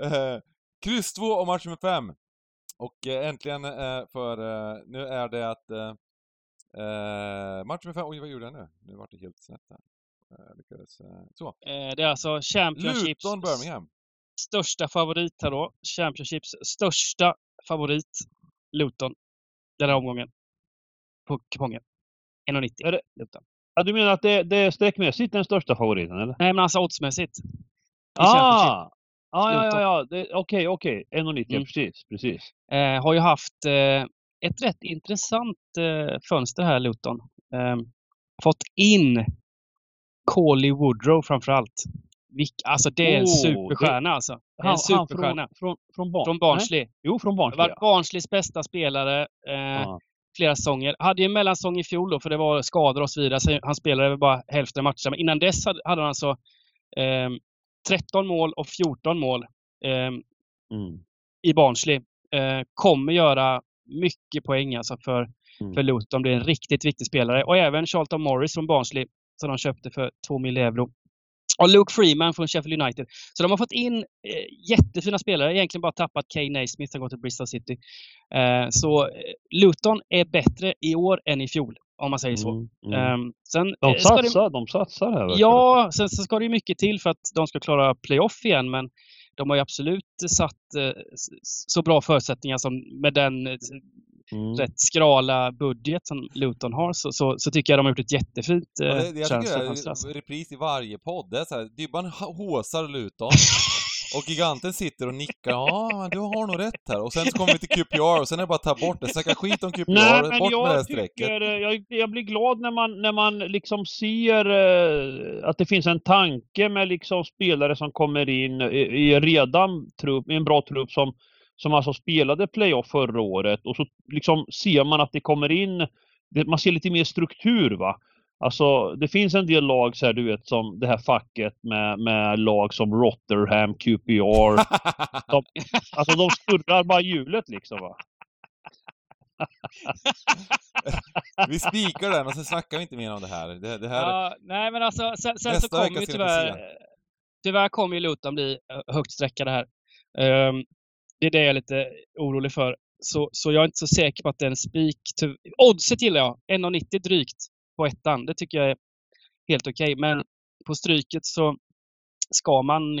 Eh, kryss 2 och match nummer 5. Och eh, äntligen eh, för, eh, nu är det att eh, match nummer 5, oj vad gjorde jag nu? Nu vart det helt snett här. Eh, lyckades, så. Det är alltså Championships Luton Birmingham. största favorit här då. Championships största favorit, Luton, den här omgången. På kupongen. 1,90. Är det- Luton. Ja, du menar att det, det är streckmässigt den största favoriten eller? Nej, men alltså oddsmässigt. Championship. Ah! Ja, ja, ja, ja. det- Okej, okej. 1,90 Mm. precis, precis. Eh, har ju haft eh, ett rätt intressant eh, fönster här, Luton. Eh, fått in Coley Woodrow framför allt. Vilk, alltså det är en Oh, superstjärna alltså. Det är en Han, superstjärna. från, från, från, barn, Från Nej? Barnsley. Jo, från Det Barnsley. var ja. Barnsleys bästa spelare. Ja. flera säsonger. Hade ju en mellansäsong i fjol då, för det var skador och så vidare. Så han spelade väl bara hälften av matcherna. Men innan dess hade, hade han alltså eh, 13 mål och 14 mål eh, Mm. i Barnsley. Eh, kommer göra mycket poäng alltså för, Mm. för Luton. Blir en riktigt viktig spelare. Och även Charlton Morris från Barnsley som de köpte för 2 miljoner euro. Och Luke Freeman från Sheffield United. Så de har fått in eh, jättefina spelare. Egentligen bara tappat Kay Naismith som gått till Bristol City. Eh, så eh, Luton är bättre i år än i fjol, om man säger så. Mm. Mm. Ehm, sen, De eh, ska det, satsar, de satsar här Ja, sen så ska det ju mycket till för att de ska klara playoff igen, men de har ju absolut satt eh, så bra förutsättningar som med den eh, Mm. rätt skrala budget som Luton har så, så, så tycker jag de har gjort ett jättefint eh, Ja, det, jag tycker det är repris i varje podd. Det är så här, Dybban håsar Luton. Och giganten sitter och nickar, ja du har nog rätt här. Och sen så kommer vi till QPR och sen är det bara att ta bort det. Snacka skit om QPR, Nej, men bort med det här jag, strecket. jag, jag blir glad när man, när man liksom ser eh, att det finns en tanke med liksom spelare som kommer in i, i redan trupp, i en bra trupp som, som alltså spelade playoff förra året och så liksom ser man att det kommer in, det, man ser lite mer struktur va. Alltså det finns en del lag så här, du vet som det här facket med, med lag som Rotherham, QPR. De, alltså de snurrar bara hjulet liksom va. vi spikar den och sen snackar vi inte mer om det här. Det, det här Ja, nej, men alltså sen, sen så kommer ju tyvärr... Tyvärr kommer ju Luton bli eh, högt sträckade här. Ehm, det är det jag är lite orolig för. Så, så jag är inte så säker på att det är en spik. Oddset gillar jag. 1,90 drygt på ettan. Det tycker jag är helt okej. Men på stryket så ska man...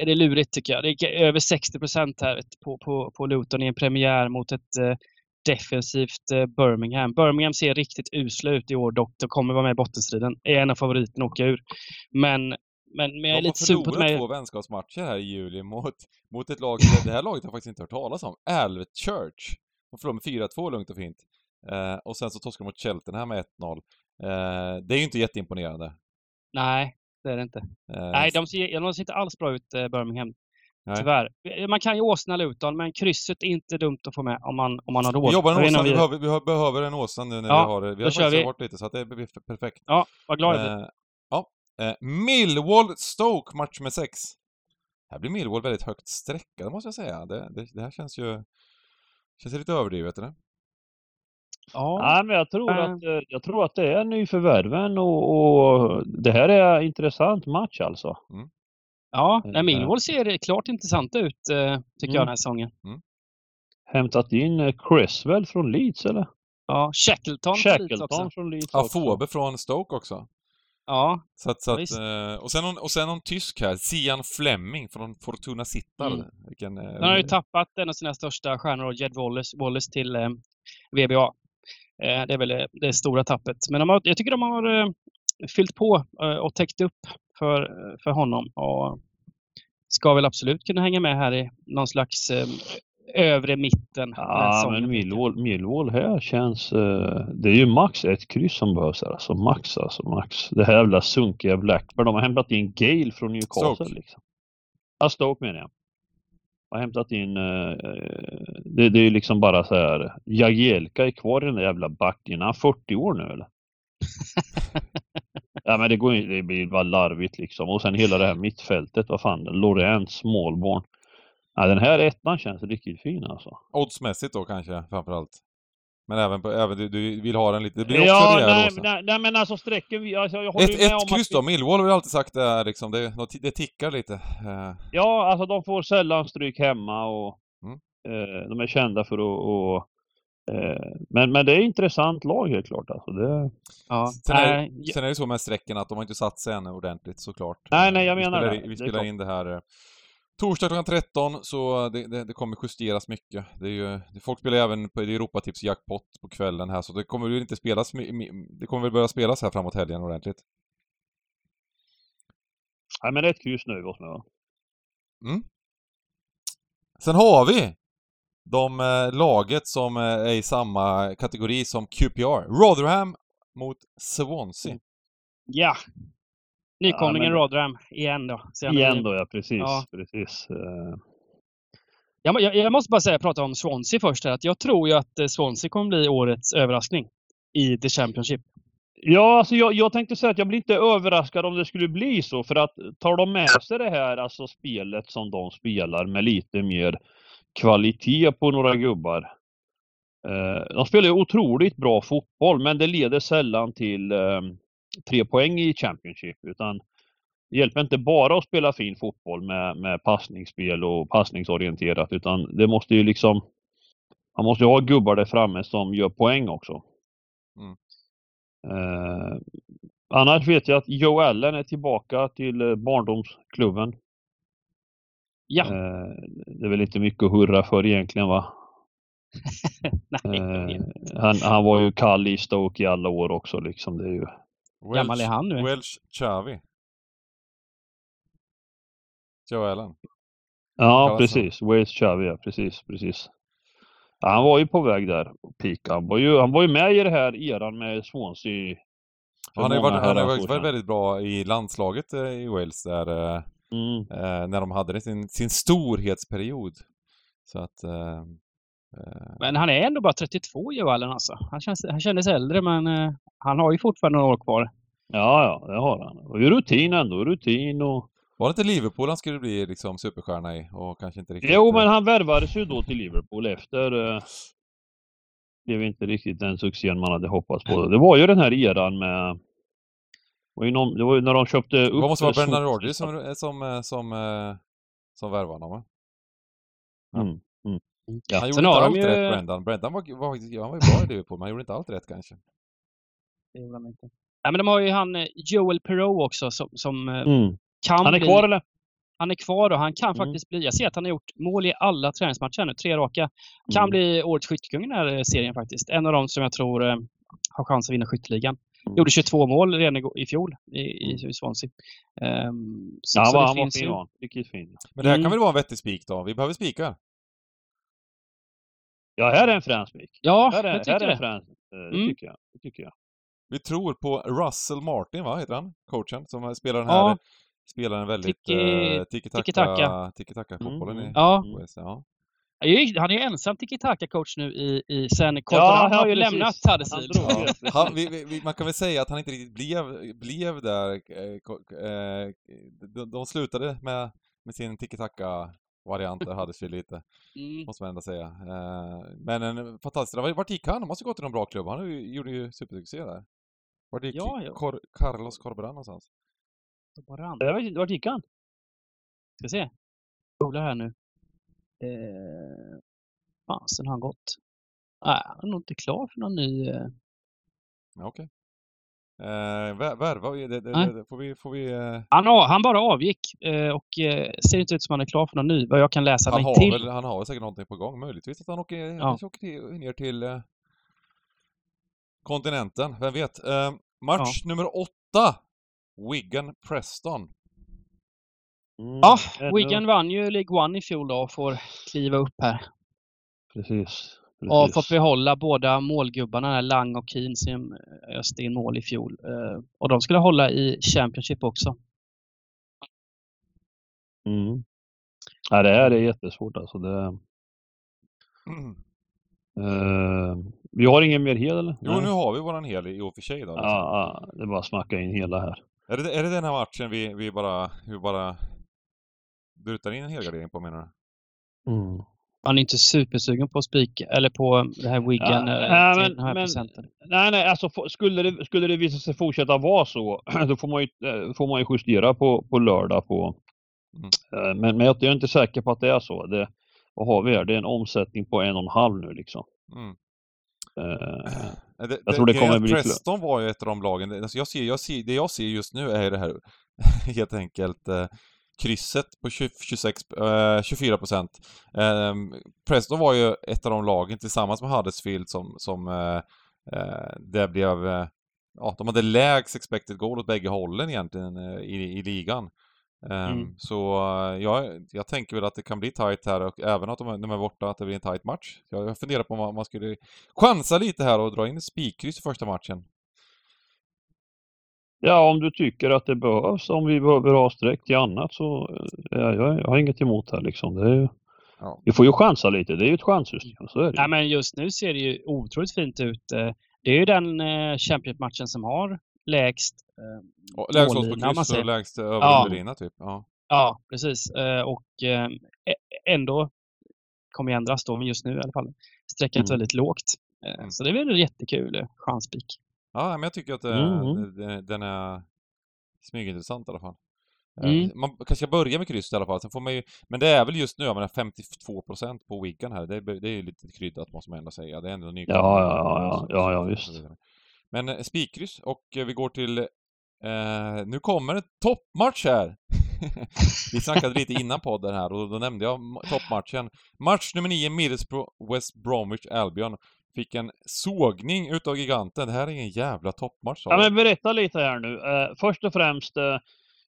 Är det lurigt tycker jag. Det är över 60 procent här på, på, på Luton i en premiär mot ett eh, defensivt eh, Birmingham. Birmingham ser riktigt usla ut i år dock. De kommer vara med i bottenstriden. Är en av favoriterna att åka ur. Men, men, men jag är de har lite sugen på att förlorat mig. två vänskapsmatcher här i juli mot, mot ett lag, det- det här laget har jag faktiskt inte hört talas om. Alvet Church. De förlorade med 4-2 lugnt och fint. Eh, och sen så torskade de mot Cheltenham med 1-0. Eh, det är ju inte jätteimponerande. Nej, det är det inte. Eh, Nej, de ser, de ser inte alls bra ut, eh, Birmingham. Nej. Tyvärr. Man kan ju åsna Luton, men krysset är inte dumt att få med om man, om man har råd. Vi jobbar en om vi behöver, vi behöver en Åsa nu när Ja, vi har Vi då har faktiskt vi. varit lite så att det blir perfekt. Ja, vad glad jag blir. Eh, ja. Eh, Millwall Stoke, match med sex. Här blir Millwall väldigt högt streckade måste jag säga. Det, det, det här känns ju... Känns lite överdrivet eller? Ja. Nej, men jag tror, Eh. att, eh, jag tror att det är nyförvärven och, och det här är en intressant match alltså. Ja, Eh, nej, Millwall ser klart intressant ut, eh, tycker jag, Mm. den här säsongen. Hämtat in eh, Creswell från Leeds eller? Ja, Shackleton från Leeds också. Shackleton från Leeds Ja, också. Fobe från Stoke också. Ja, Så att, så Ja, att, eh, och, sen någon, och sen någon tysk här, Sian Fleming från Fortuna Sittard. Mm. Vilken... eh, han har ju tappat en av sina största stjärnor, Jed Wallace, Wallace till eh, VBA. Eh, det är väl det, det stora tappet. Men de har, jag tycker de har eh, fyllt på eh, och täckt upp för, för honom. Och ska väl absolut kunna hänga med här i någon slags eh, övre mitten. Ja, men. Millwall, Millwall här känns... eh, det är ju max ett kryss som behövs här. Alltså max, alltså max. Det här jävla sunkiga Blackburn. De har hämtat in Gale från Newcastle Stoke. liksom. Ja, Stoke menar jag. Har hämtat in... eh, det, det är ju liksom bara så här. Jagielka är kvar i den där jävla backen. Är han 40 år nu eller? ja men det går ju, det blir bara larvigt liksom. Och sen hela det här mittfältet, vad fan, Lorentz, Smallborn. Ja, den här ettan känns riktigt fin alltså. Oddsmässigt då kanske, framförallt. Men även, på, även du, du vill ha den lite... Det blir också Ja, rejäl nej, nej, nej men alltså sträcken, vi- alltså, jag håller ju Ett, med om ett kryss att då, Millwall har vi alltid sagt det är liksom, det, det tickar lite. Eh, Ja, alltså de får sällan stryk hemma och Mm. eh, de är kända för att och, eh, men, men det är intressant lag helt klart alltså. Det, Ja. Sen är, Nej, det- sen är det så med strecken att de har inte satt sig än ordentligt såklart. Nej, nej, jag vi menar spelar, det. Vi Det spelar klart. in det här eh, torsdag klockan 13, så det, det, det kommer justeras mycket. Det är ju, folk spelar även på Europatips jackpot på kvällen här, så det kommer ju inte spelas, det kommer väl börja spelas här framåt helgen ordentligt. nej, men det är ett kryss nu åt mig va? Mm. Sen har vi de eh, laget som eh, är i samma kategori som QPR. Rotherham mot Swansea. ja. Nykomlingen Ja, Rotherham igen då. Igen då ja, precis. Ja. precis. Eh, Jag, jag, jag måste bara säga, prata om Swansea först. Här, att jag tror ju att eh, Swansea kommer bli årets överraskning i The Championship. Ja, alltså jag, jag tänkte säga att jag blir inte överraskad om det skulle bli så. För att tar de med sig det här alltså spelet som de spelar med lite mer kvalitet på några gubbar. Eh, de spelar ju otroligt bra fotboll men det leder sällan till eh, tre poäng i Championship. Utan det hjälper inte bara att spela fin fotboll med, med passningsspel och passningsorienterat utan det måste ju liksom man måste ju ha gubbar där framme som gör poäng också. Mm. Eh, annars vet jag att Joe Allen är tillbaka till eh, barndomsklubben. Ja, Eh, det är väl inte mycket att hurra för egentligen va? nej. Eh, han, han var ju kall i Stoke i alla år också liksom. Det är ju... gammal är han nu? Welsh Chavi. Joe Allen. Ja, precis. Wales Chavi, ja. Precis, precis. Ja, han var ju på väg där pika. Han var ju, han var ju med i det här eran med Swansea. Han har ju varit, han varit varit väldigt bra i landslaget eh, i Wales där, eh, Mm. eh, när de hade sin, sin storhetsperiod. Så att... Eh, Men han är ändå bara 32, Joe Allen alltså. Han, känns, han kändes äldre, men eh, han har ju fortfarande några år kvar. Ja, ja, det har han. Och ju rutin ändå. Rutin och... var det inte Liverpool han skulle bli liksom superstjärna i och kanske inte riktigt... Jo, eh, men han värvades ju då till Liverpool efter... Eh, det var inte riktigt den succén man hade hoppats på. Det var ju den här eran med... Det var ju, någon, det var ju när de köpte upp... Det måste vara Swansea. Rodgers som, som, som, eh, som värvade honom va? Mm, mm. Ja. Han gjorde Sen inte allt ju... rätt Brendan. Brendan var, var, han var ju bra i Liverpool, men han gjorde inte allt rätt kanske. Det gjorde de inte. Ja, men de har ju han eh, Joel Perreault också som, som eh, Mm. kan Han är bli... kvar eller? Han är kvar och han kan Mm. faktiskt bli... Jag ser att han har gjort mål i alla träningsmatcher nu, tre raka. Kan Mm. bli årets skyttekung i den här eh, serien faktiskt. En av dem som jag tror eh, har chans att vinna skytteligan. Mm. Gjorde 22 mål redan i fjol i, i, i Swansea. Ehm, så, Ja, han så han var fin ju- han. Riktigt fin. Men det här Mm. kan väl vara en vettig spik då? Vi behöver spikar. Ja, här är en frän mick. Ja, Här är, jag här tycker är en det. frän. eh, Det Mm. tycker jag. Det tycker jag. Vi tror på Russell Martin, va, heter han? Coachen, som spelar den här, Ja. spelar en väldigt Tiki- eh, tiki-taka, tiki-taka. tiki-taka-fotbollen Mm. i Ja. Wales, ja. Han är ju- ensam tiki-taka-coach nu i, i sen Ja, Cordoran har ju precis. lämnat drog Ja. man kan väl säga att han inte riktigt blev, blev där. eh, De, de slutade med, med sin tiki-taka-variant där, hade sig lite, Mm. måste man ändå säga. Eh, Men en fantastisk, vart- gick han? Han måste gå till någon bra klubb. Han gjorde ju supersuccé där. Vart gick Ja, ja. Cor- Carlos Corberan någonstans? Cordoran. Jag vet inte, Vart gick han? Ska se. Googla här nu. Eh, fasen har han gått? Nej, han är nog inte klar för någon ny... Eh. Ja, Okej. Eh, vär- värva, vi- det, det, får vi, får vi eh, Han, har, han bara avgick eh, och eh, ser inte ut som han är klar för någon ny, vad jag kan läsa han, mig har till. väl, han har väl säkert någonting på gång, möjligtvis att han åker, Ja. han åker till, ner till eh, kontinenten, vem vet. Eh, match nummer åtta! Wigan Preston. Mm, Ja, ännu- Wigan vann ju League One i fjol då och får kliva upp här. Precis. Och fått behålla båda målgubbarna, Lang och Keane som öste in mål i fjol. Eh, och de skulle hålla i Championship också. Mm. Ja, det här är jättesvårt alltså. Det, eh, vi har ingen mer hel eller? Jo, Nej. nu har vi våran hel i och för sig då. Liksom. Ja, ja, det är bara att smacka in hela här. Är, det, är det den här matchen vi, vi bara, vi bara brutar in en helgardering på menar du? Mm. Man är inte supersugen på att spika, eller på det här Wigan Ja, eh, nej, till men- den här men- procenten. Nej, nej, alltså skulle det, skulle det visa sig fortsätta vara så, då får man ju, eh, får man ju justera på, på lördag på... Mm. Eh, Men, men jag är inte säker på att det är så. Det, vad har vi här? Det är en omsättning på en och en halv nu liksom. Mm. Eh, Det, Jag tror det kommer bli Preston var ju ett av de lagen, alltså jag ser, jag ser, det jag ser just nu är det här helt enkelt krysset på 20, 26, eh, 24 procent. Eh, Preston var ju ett av de lagen tillsammans med Huddersfield som, som eh, eh, det blev, eh, ja, de hade lägst expected goal åt bägge hållen egentligen eh, i, i ligan. Eh, Mm. Så eh, jag, tänker väl att det kan bli tight här och även att de, är- de är borta, att det blir en tight match. Jag, jag funderar på om man skulle chansa lite här och dra in ett spikkryss i första matchen. Ja, om du tycker att det behövs, om vi behöver ha streck till annat så eh, jag, jag har inget emot här liksom. Det är, ju- Ja. Vi får ju chansa lite, det är ju ett chanssystem. Så är det Nej, ju. men just nu ser det ju otroligt fint ut. Eh, Det är ju den eh, Championship-matchen som har lägst eh, Lägst odds på kryss och lägst över Ja. typ. Ja. Ja, precis. Eh, Och eh, ändå kommer ju ändras då, men just nu i alla fall. Sträckan är Mm. väldigt lågt. Mm. Så det är väl en jättekul chanspik. Ja, men jag tycker att det, Mm, mm. det- den är smygintressant i alla fall. Eh, Mm. Man kanske ska börja med kryss i alla fall, sen får man ju, men det är väl just nu, jag menar 52% på Wigan här, det är, det är ju lite kryddat måste man ändå säga. Det är ändå ny Ja, ja, ja, ja, ja, visst. Men eh, spikkryss och eh, vi går till, eh, nu kommer en toppmatch här! vi snackade lite innan podden här och då nämnde jag toppmatchen. Match nummer 9, Middlesbrough West Bromwich Albion. Fick en sågning utav giganten. Det här är ingen jävla toppmatch Ja, jag. men berätta lite här nu. Eh, först och främst, eh,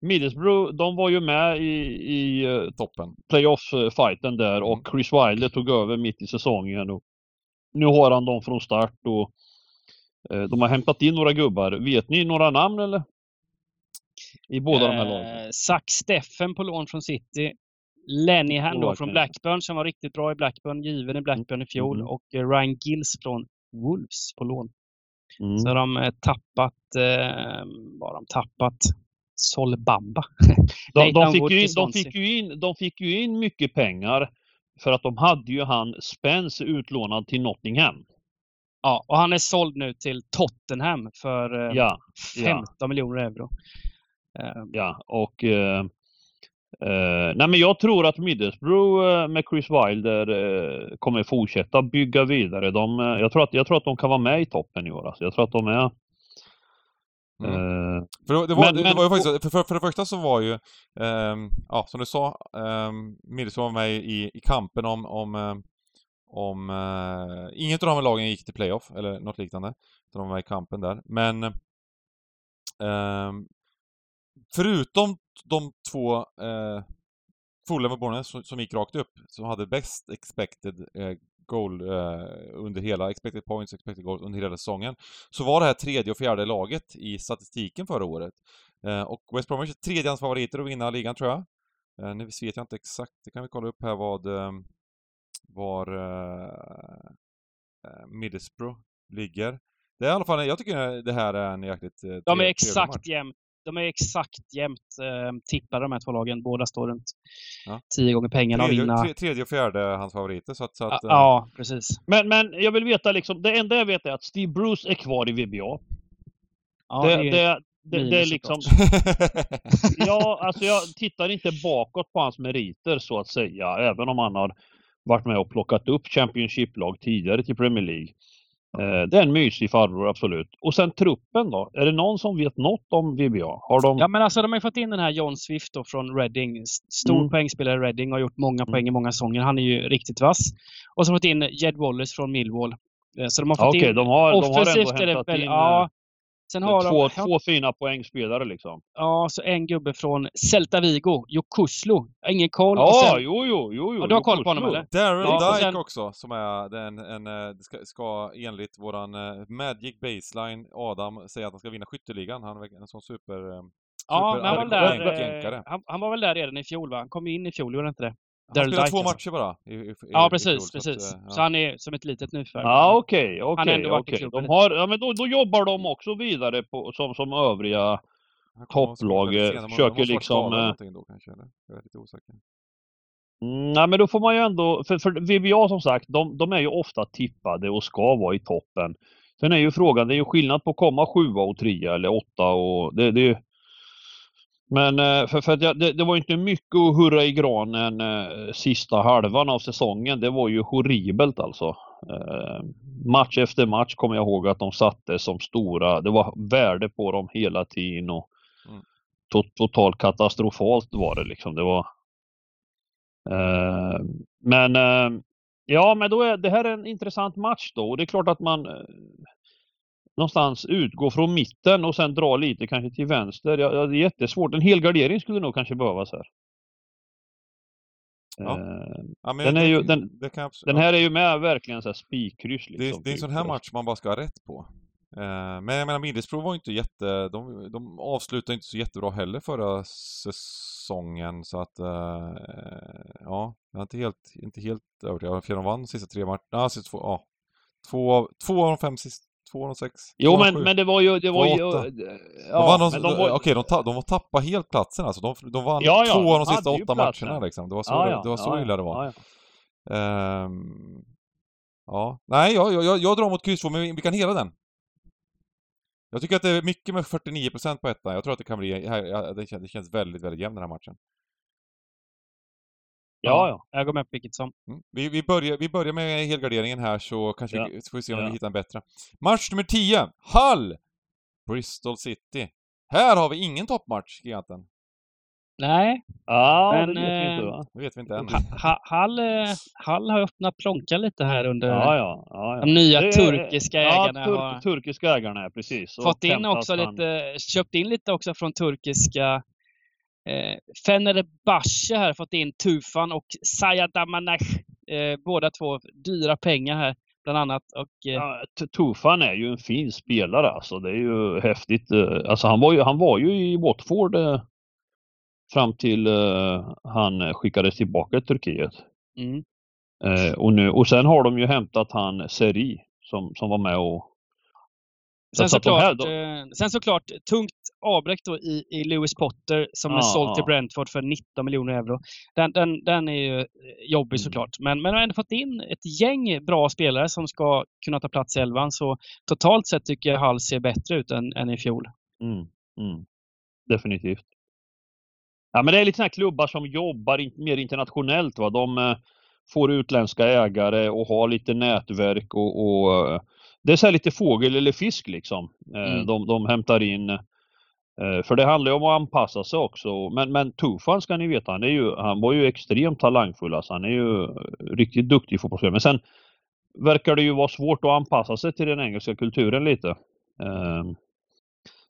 Middlesbrough, de var ju med i, i eh, Toppen. playoff-fighten där och Chris Wilder tog över mitt i säsongen. Och nu har han dem från start och eh, de har hämtat in några gubbar. Vet ni några namn eller? I båda de här lagen? Eh, Zack Steffen på lån från City. Lenihan då från Blackburn som var riktigt bra i Blackburn, given i Blackburn i fjol. Mhm. Och eh, Ryan Gills från Wolves på lån. Mm. Så de eh, tappat, eh, vad har de tappat? Sol Bamba. De, de, fick in, de, fick ju in, de fick ju in mycket pengar för att de hade ju han Spence utlånad till Nottingham. Ja, och han är såld nu till Tottenham för eh, Ja, 15 miljoner euro. Eh, ja. Och eh, eh, nej men jag tror att Middlesbrough eh, med Chris Wilder eh, kommer fortsätta bygga vidare. De, eh, jag, tror att, jag tror att de kan vara med i toppen i år. Alltså. Jag tror att de är Mm. För det, det, var, Men- det, men- var ju faktiskt, för, för, för det första så var ju, ehm, ja som du sa, um, Middlesbrough var med i, i kampen om, om, om uh, inget av de här lagen gick till playoff eller något liknande. Utan de var med i kampen där. Men ehm, förutom de två uh, Fulham och Bournemouth som, som gick rakt upp, som hade bäst expected eh, goal eh, under hela, expected points, expected goals under hela säsongen, så var det här tredje och fjärde laget i statistiken förra året. Eh, och West Bromwich är tredje hans favoriter att vinna ligan tror jag. Eh, nu vet jag inte exakt, det kan vi kolla upp här vad, eh, var eh, eh, Middlesbrough ligger. Det är i alla fall, jag tycker det här är en jäkligt eh, de är exakt jämnt. De är exakt jämnt eh, tippade de här två lagen. Båda står runt Ja. tio gånger pengarna och Tredje, vinna. tre, tredje och fjärde är hans favoriter så att... Så Ja, att eh, ja, precis. men, men jag vill veta liksom, det enda jag vet är att Steve Bruce är kvar i VBA. Ja, det, det är det, det, det är liksom, ja, alltså jag tittar inte bakåt på hans meriter så att säga, även om han har varit med och plockat upp Championship-lag tidigare till Premier League. Eh, det är en mysig farbror, absolut. Och sen truppen då? Är det någon som vet något om VBA? Har de... Ja, men alltså de har fått in den här John Swift då från Reading. Stor Mm. poängspelare i Reading har gjort många Mm. poäng i många säsonger. Han är ju riktigt vass. Och så har de fått in Jed Wallace från Millwall. Eh, Så de har Ja, fått Okej, in... de har, de har ändå hämtat in ja, eh, Sen har två, de... två fina poängspelare liksom. Ja, så en gubbe från Celta Vigo, har ingen koll. och Ja, sen, jo, jo, jo, jo. Ja, du har koll på honom, eller? Daryl Ja, Dyke sen- också, som är den, en, eh, det ska, ska enligt våran eh, Magic Baseline Adam säga att han ska vinna skytteligan. Han är en sån super... eh, ja, super men han, var där, eh, han, han var väl där redan i fjol, va? Han kom in i fjol, gjorde han inte det? Han spelade Dike, två matcher bara. I, i, i, Ja, i precis, fjol, så att, precis. eh, Så han är som ett litet nyförvärv. Ja, okej, De har, ja men då, då jobbar de också vidare på, som, som övriga topplag, försöker liksom, eh, någonting Då, kanske, eller? Jag är lite osäker. Mm, nej men då får man ju ändå, för, för VBA som sagt, de, de är ju ofta tippade och ska vara i toppen. Sen är ju frågan, det är ju skillnad på att komma sjua och trea eller åtta och det, det är ju... Men eh, för, för att jag, det, det var inte mycket att hurra i granen eh, sista halvan av säsongen. Det var ju horribelt alltså. Eh, match efter match kommer jag ihåg att de satte som stora. Det var värde på dem hela tiden och Mm. to, totalt katastrofalt var det liksom. Det var Eh, men ja, men då är det här är en intressant match då och det är klart att man någonstans utgår från mitten och sen drar lite kanske till vänster. Ja, ja, det är jättesvårt. En helgardering skulle nog kanske behövas här. Ja. Eh, Ja, Den är det, ju- den- det kan jag abs- den här är ju med verkligen så här spikkryss. Det, Liksom, är- det är en sån här match man bara ska ha rätt på. Eh, men jag menar Middlesbrough var inte jätte... De, de avslutade inte så jättebra heller förra säsongen så att... Eh, ja, jag är inte helt, inte helt övertygad. För de vann sista tre matcherna. Ja, sista två, ja. Två, två av de fem sista... Två av de sex. Jo två av men, sju. men det var ju... Det var ju eh, de vann de, var- Okej, de, ta, de var tappa helt platsen alltså. De, de vann Ja, ja, två av de sista åtta platsen. matcherna liksom. Det var så, Ja, det, ja, det, var så ja, illa det var. ja, ja. Ja, nej, jag, jag, jag- drar mot kryss men vi, kan hela den. Jag tycker att det är mycket med 49% på ettan. Jag tror att det kan bli, ja, det, känns, det känns väldigt, väldigt jämn den här matchen. Ja, ja. Jag går med på vilket som. Mm. Vi, vi, börjar, vi börjar med helgarderingen här så kanske Ja. vi, så får vi se om Ja. vi hittar en bättre. Match nummer 10, Hull! Bristol City. Här har vi ingen toppmatch, giganten. Nej, Ja, Men, det vet vi inte eh, va? Det vet vi inte än. Ha- Ha- Hall, eh, Hall har öppnat plånkan lite här under Ja, ja. ja, ja. de nya Det turkiska ja, ägarna. tur- har turkiska ägarna, precis. Fått in också lite, köpt in lite också från turkiska Eh, Fenerbahce här fått in Tufan och Sayadamanach. Eh, båda två dyra pengar här bland annat. Och, eh... ja, Tufan är ju en fin spelare alltså. Det är ju häftigt. Eh, alltså han var ju, han var ju i Watford eh, fram till eh, han skickades tillbaka till Turkiet. Mm. Eh, och, nu, och sen har de ju hämtat han Seri som, som var med och Sen såklart, så eh, sen såklart tungt avbräck då i, i Lewis Potter som ah, är såld till Brentford för 19 miljoner euro. Den, den, den är ju jobbig mm. såklart. Men, men har ändå fått in ett gäng bra spelare som ska kunna ta plats i elvan. Så totalt sett tycker jag Hall ser bättre ut än, än i fjol. Mm, mm. Definitivt. Ja, men det är lite sådana klubbar som jobbar mer internationellt. Va? De eh, får utländska ägare och har lite nätverk och, och eh, det är så lite fågel eller fisk liksom. Eh, mm. De, de hämtar in. Eh, för det handlar ju om att anpassa sig också. Men, men Tufan ska ni veta, han, är ju, han var ju extremt talangfull. Alltså, han är ju riktigt duktig fotbollsspelare. Men sen verkar det ju vara svårt att anpassa sig till den engelska kulturen lite.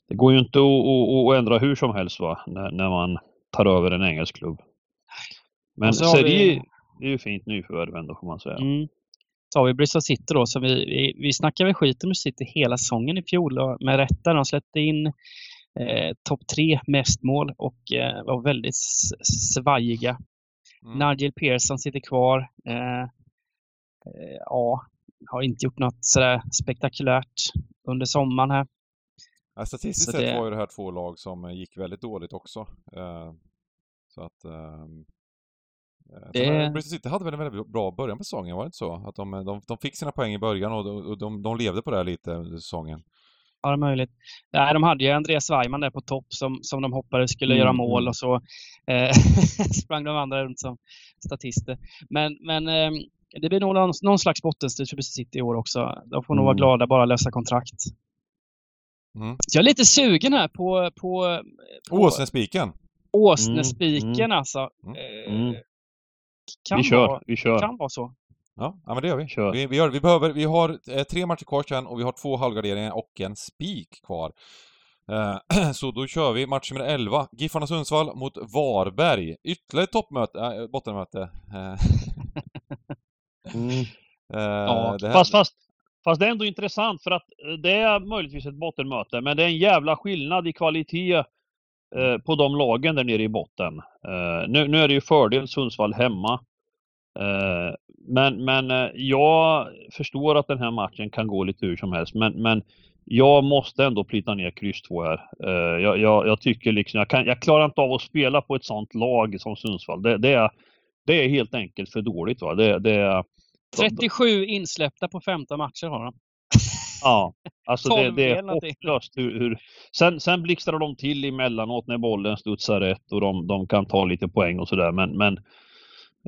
Det går ju inte att, ändra hur som helst va, när, när man tar över en engelsk klubb. Men Serie vi... är ju fint nyförvärv ändå får man säga. Mm. Så har vi Bristol City då, så vi, vi, vi snackade väl skit om City hela säsongen i fjol och med rätta. De släppte in eh, topp tre mest mål och eh, var väldigt svajiga. Mm. Nigel Pearson sitter kvar. Eh, eh, ja, har inte gjort något sådär spektakulärt under sommaren här. Ja, statistiskt sett det... var ju det här två lag som eh, gick väldigt dåligt också. Så att... Ehm, eh, det... Bristol City hade väl en väldigt bra början på säsongen, var det inte så? Att de, de, de fick sina poäng i början och, och de, de levde på det här lite under säsongen. Ja, det är möjligt. Nej, de hade ju Andreas Weimann där på topp som, som de hoppades skulle mm. göra mål mm. och så eh, sprang de andra runt som statister. Men, men eh, det blir nog någon, någon slags bottenstrid för Bristol City i år också. De får nog vara mm. glada bara lösa kontrakt. Mm. jag är lite sugen här på... på, på Åsnespiken. Åsnespiken mm. alltså. Mm. Eh, mm. kan vi kör, vara, vi kör. Kan vara så. Ja, ja men det gör vi. Kör. Vi, vi, gör, vi, behöver, vi har eh, tre matcher kvar sen och vi har två halvgarderingar och en spik kvar. Eh, så då kör vi match nummer 11. Giffarna Sundsvall mot Varberg. Ytterligare ett toppmöte, äh, bottenmöte. mm. Uh, ja, här... fast, fast Fast det är ändå intressant för att eh, det är möjligtvis ett bottenmöte, men det är en jävla skillnad i kvalitet eh, på de lagen där nere i botten. Eh, nu, nu, är det ju fördel Sundsvall hemma. Eh, men, men eh, jag förstår att den här matchen kan gå lite hur som helst, men, men jag måste ändå plita ner kryss 2 här. Eh, jag, jag, jag, tycker liksom, jag, kan, jag klarar inte av att spela på ett sånt lag som Sundsvall. Det, det är, det är helt enkelt för dåligt. Va? Det, det, 37 insläppta på 15 matcher har de. Ja, alltså det, det är hopplöst hur, hur... Sen, sen blixtrar de till emellanåt när bollen studsar rätt och de, de kan ta lite poäng och sådär men, men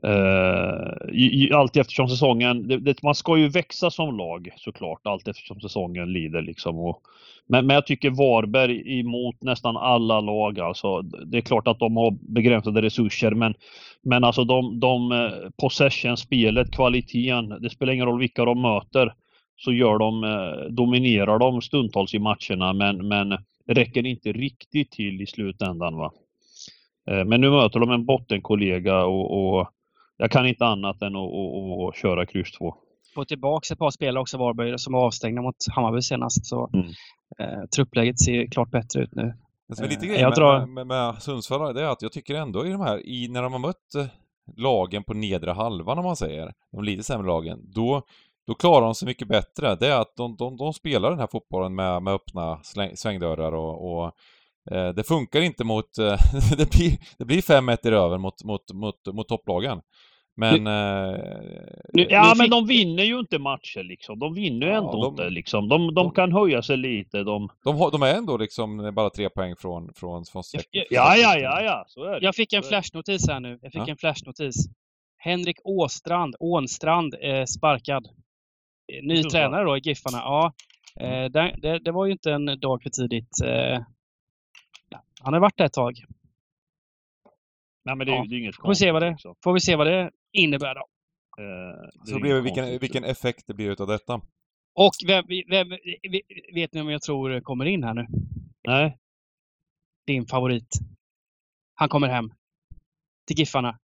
Uh, allt eftersom säsongen, det, det, man ska ju växa som lag såklart, allt eftersom säsongen lider liksom. Och, men, men jag tycker Varberg emot nästan alla lag alltså. Det är klart att de har begränsade resurser men, men alltså de, de eh, possession-spelet, kvaliteten, det spelar ingen roll vilka de möter så gör de, eh, dominerar de stundtals i matcherna men, men räcker inte riktigt till i slutändan. Va? Men nu möter de en bottenkollega och, och jag kan inte annat än att, att, att köra kryss 2. Få tillbaka ett par spelare också, Varberg, som var avstängda mot Hammarby senast. Så mm. eh, truppläget ser klart bättre ut nu. Det är lite eh, grejen med, drar... med, med Sundsvall det är att jag tycker ändå i de här, i, när de har mött eh, lagen på nedre halvan om man säger, de lite sämre lagen, då, då klarar de sig mycket bättre. Det är att de, de, de spelar den här fotbollen med, med öppna släng, svängdörrar och, och eh, det funkar inte mot... Eh, det blir, det blir 5-1 i röven mot, mot, mot, mot topplagen. Men... Nu, eh, ja, men de vinner ju inte matcher liksom. De vinner ju ja, ändå de, inte liksom. De, de, de, kan höja sig lite. De... De, de är ändå liksom bara tre poäng från, från, från streck. Ja, ja, ja, ja, så är det. Jag fick en flashnotis här nu. Jag fick ja. en flashnotis. Henrik Åstrand, Ånstrand, eh, sparkad. Eh, ny tränare då i Giffarna. Ja, eh, mm. det, det, det, var ju inte en dag för tidigt. Eh, han har varit där ett tag. Nej, men det, ja. det är inget får vi, se vad det, får vi se vad det innebär då. Eh, så blir vilken, vilken effekt det blir utav detta. Och vem, vem, vet ni om jag tror kommer in här nu? Nej. Din favorit. Han kommer hem. Till Giffarna.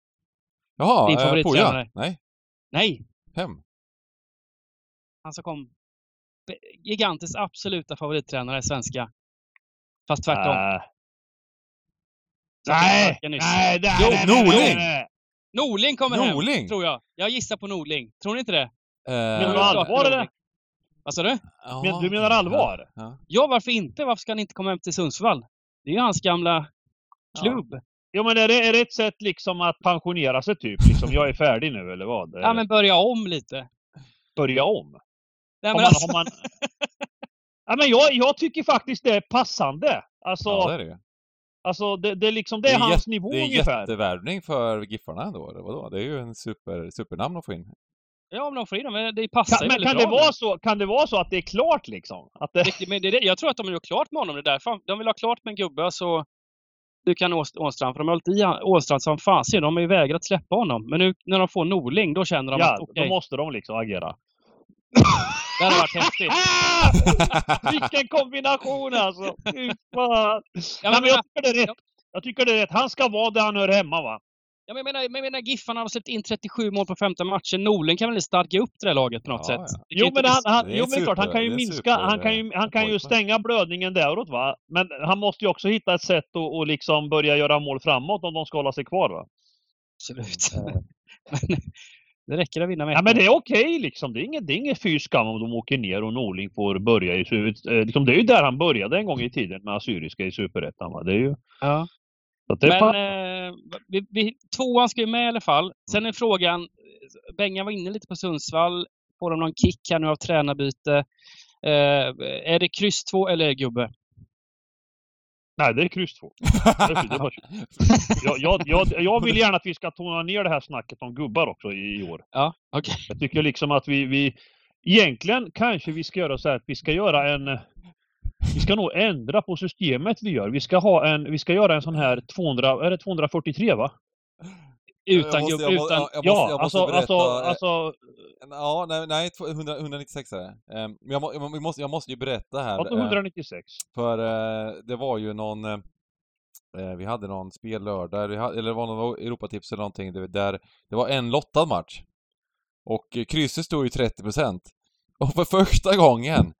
Jaha, Din eh, favorittränare. Poja? Nej, Nej, hem. han som kom. Gigantes absoluta favorittränare i svenska. Fast tvärtom. Äh, nej, nej, nej, Jo, nej, nej, Norling! nej. Norling kommer hem, tror jag. Jag gissar på Norling. Tror ni inte det? Menar Eh, du allvar eller? Vad sa du? ja, Men, du menar allvar? Ja, Ja, varför inte? Varför ska han inte komma hem till Sundsvall? Det är ju hans gamla klubb. Jo men är det, är det ett sätt liksom att pensionera sig typ? Liksom, jag är färdig nu eller vad? Ja, men börja om lite. Börja om? Nej, men man, alltså, har man... ja, men jag, jag tycker faktiskt det är passande. Alltså, ja, det är det. Alltså det, det, är liksom, det är Det är hans jätte- nivå Det är en ungefär. jättevärvning för Giffarna ändå, eller vadå? Det är ju en super, supernamn att få in. ja, om de får in dem, men det passar Kan, men kan det, vara så, kan det vara så att det är klart liksom? Att det, Det, men det, är det- jag tror att de har gjort klart med honom. Det är därför de vill ha klart med en gubbe så du kan Ås- Åstrand. För de har hållit i Åstrand som fasen. De har ju vägrat släppa honom. Men nu när de får Norling, då känner de ja, att okej, då måste de liksom agera. Det hade varit häftigt. Vilken kombination alltså! Fy fan! Ja, men, men jag tycker det är rätt. Jag tycker det är rätt. Han ska vara där han hör hemma va? ja, men jag menar, men jag menar Giffarna har släppt in 37 mål på 15 matcher. Norling kan väl stadga upp det där laget på något Ja, sätt? ja. Jo men, han, han, jo, en men klart, han kan ju minska, super, han kan ju, han kan ju stänga blödningen däråt va. Men han måste ju också hitta ett sätt att och liksom börja göra mål framåt om de ska hålla sig kvar va. Absolut. men, det räcker att vinna med Ja men det är okej liksom. Det är inget, det är inget fy skam om de åker ner och Norling får börja i eh, liksom, Det är ju där han började en gång i tiden med Assyriska i Superettan va. Det är ju... Ja. Men eh, vi, vi, tvåan ska ju med i alla fall. Sen är frågan, Bengan var inne lite på Sundsvall. Får de någon kick här nu av tränarbyte? Eh, är det kryss två eller gubbe? Nej det är kryss två. Det- det var- Jag, jag, jag, jag vill gärna att vi ska tona ner det här snacket om gubbar också i, i år. Ja, okej. Jag tycker liksom att vi, vi egentligen kanske vi ska göra så här att vi ska göra en vi ska nog ändra på systemet vi gör. Vi ska ha en, vi ska göra en sån här 200, är det 243 va? Utan Jag måste- utan... jag måste- ja, jag måste alltså, berätta, alltså, Ja, nej, nej två- 100, 196 är det. Men jag, må, jag, måste, jag måste ju berätta här. alltså eh, 196. För eh, det var ju någon, eh, vi hade någon spellördag, eller det var någon Europatips eller någonting, det- där det var en lottad match. Och krysset stod ju 30%. Och för första gången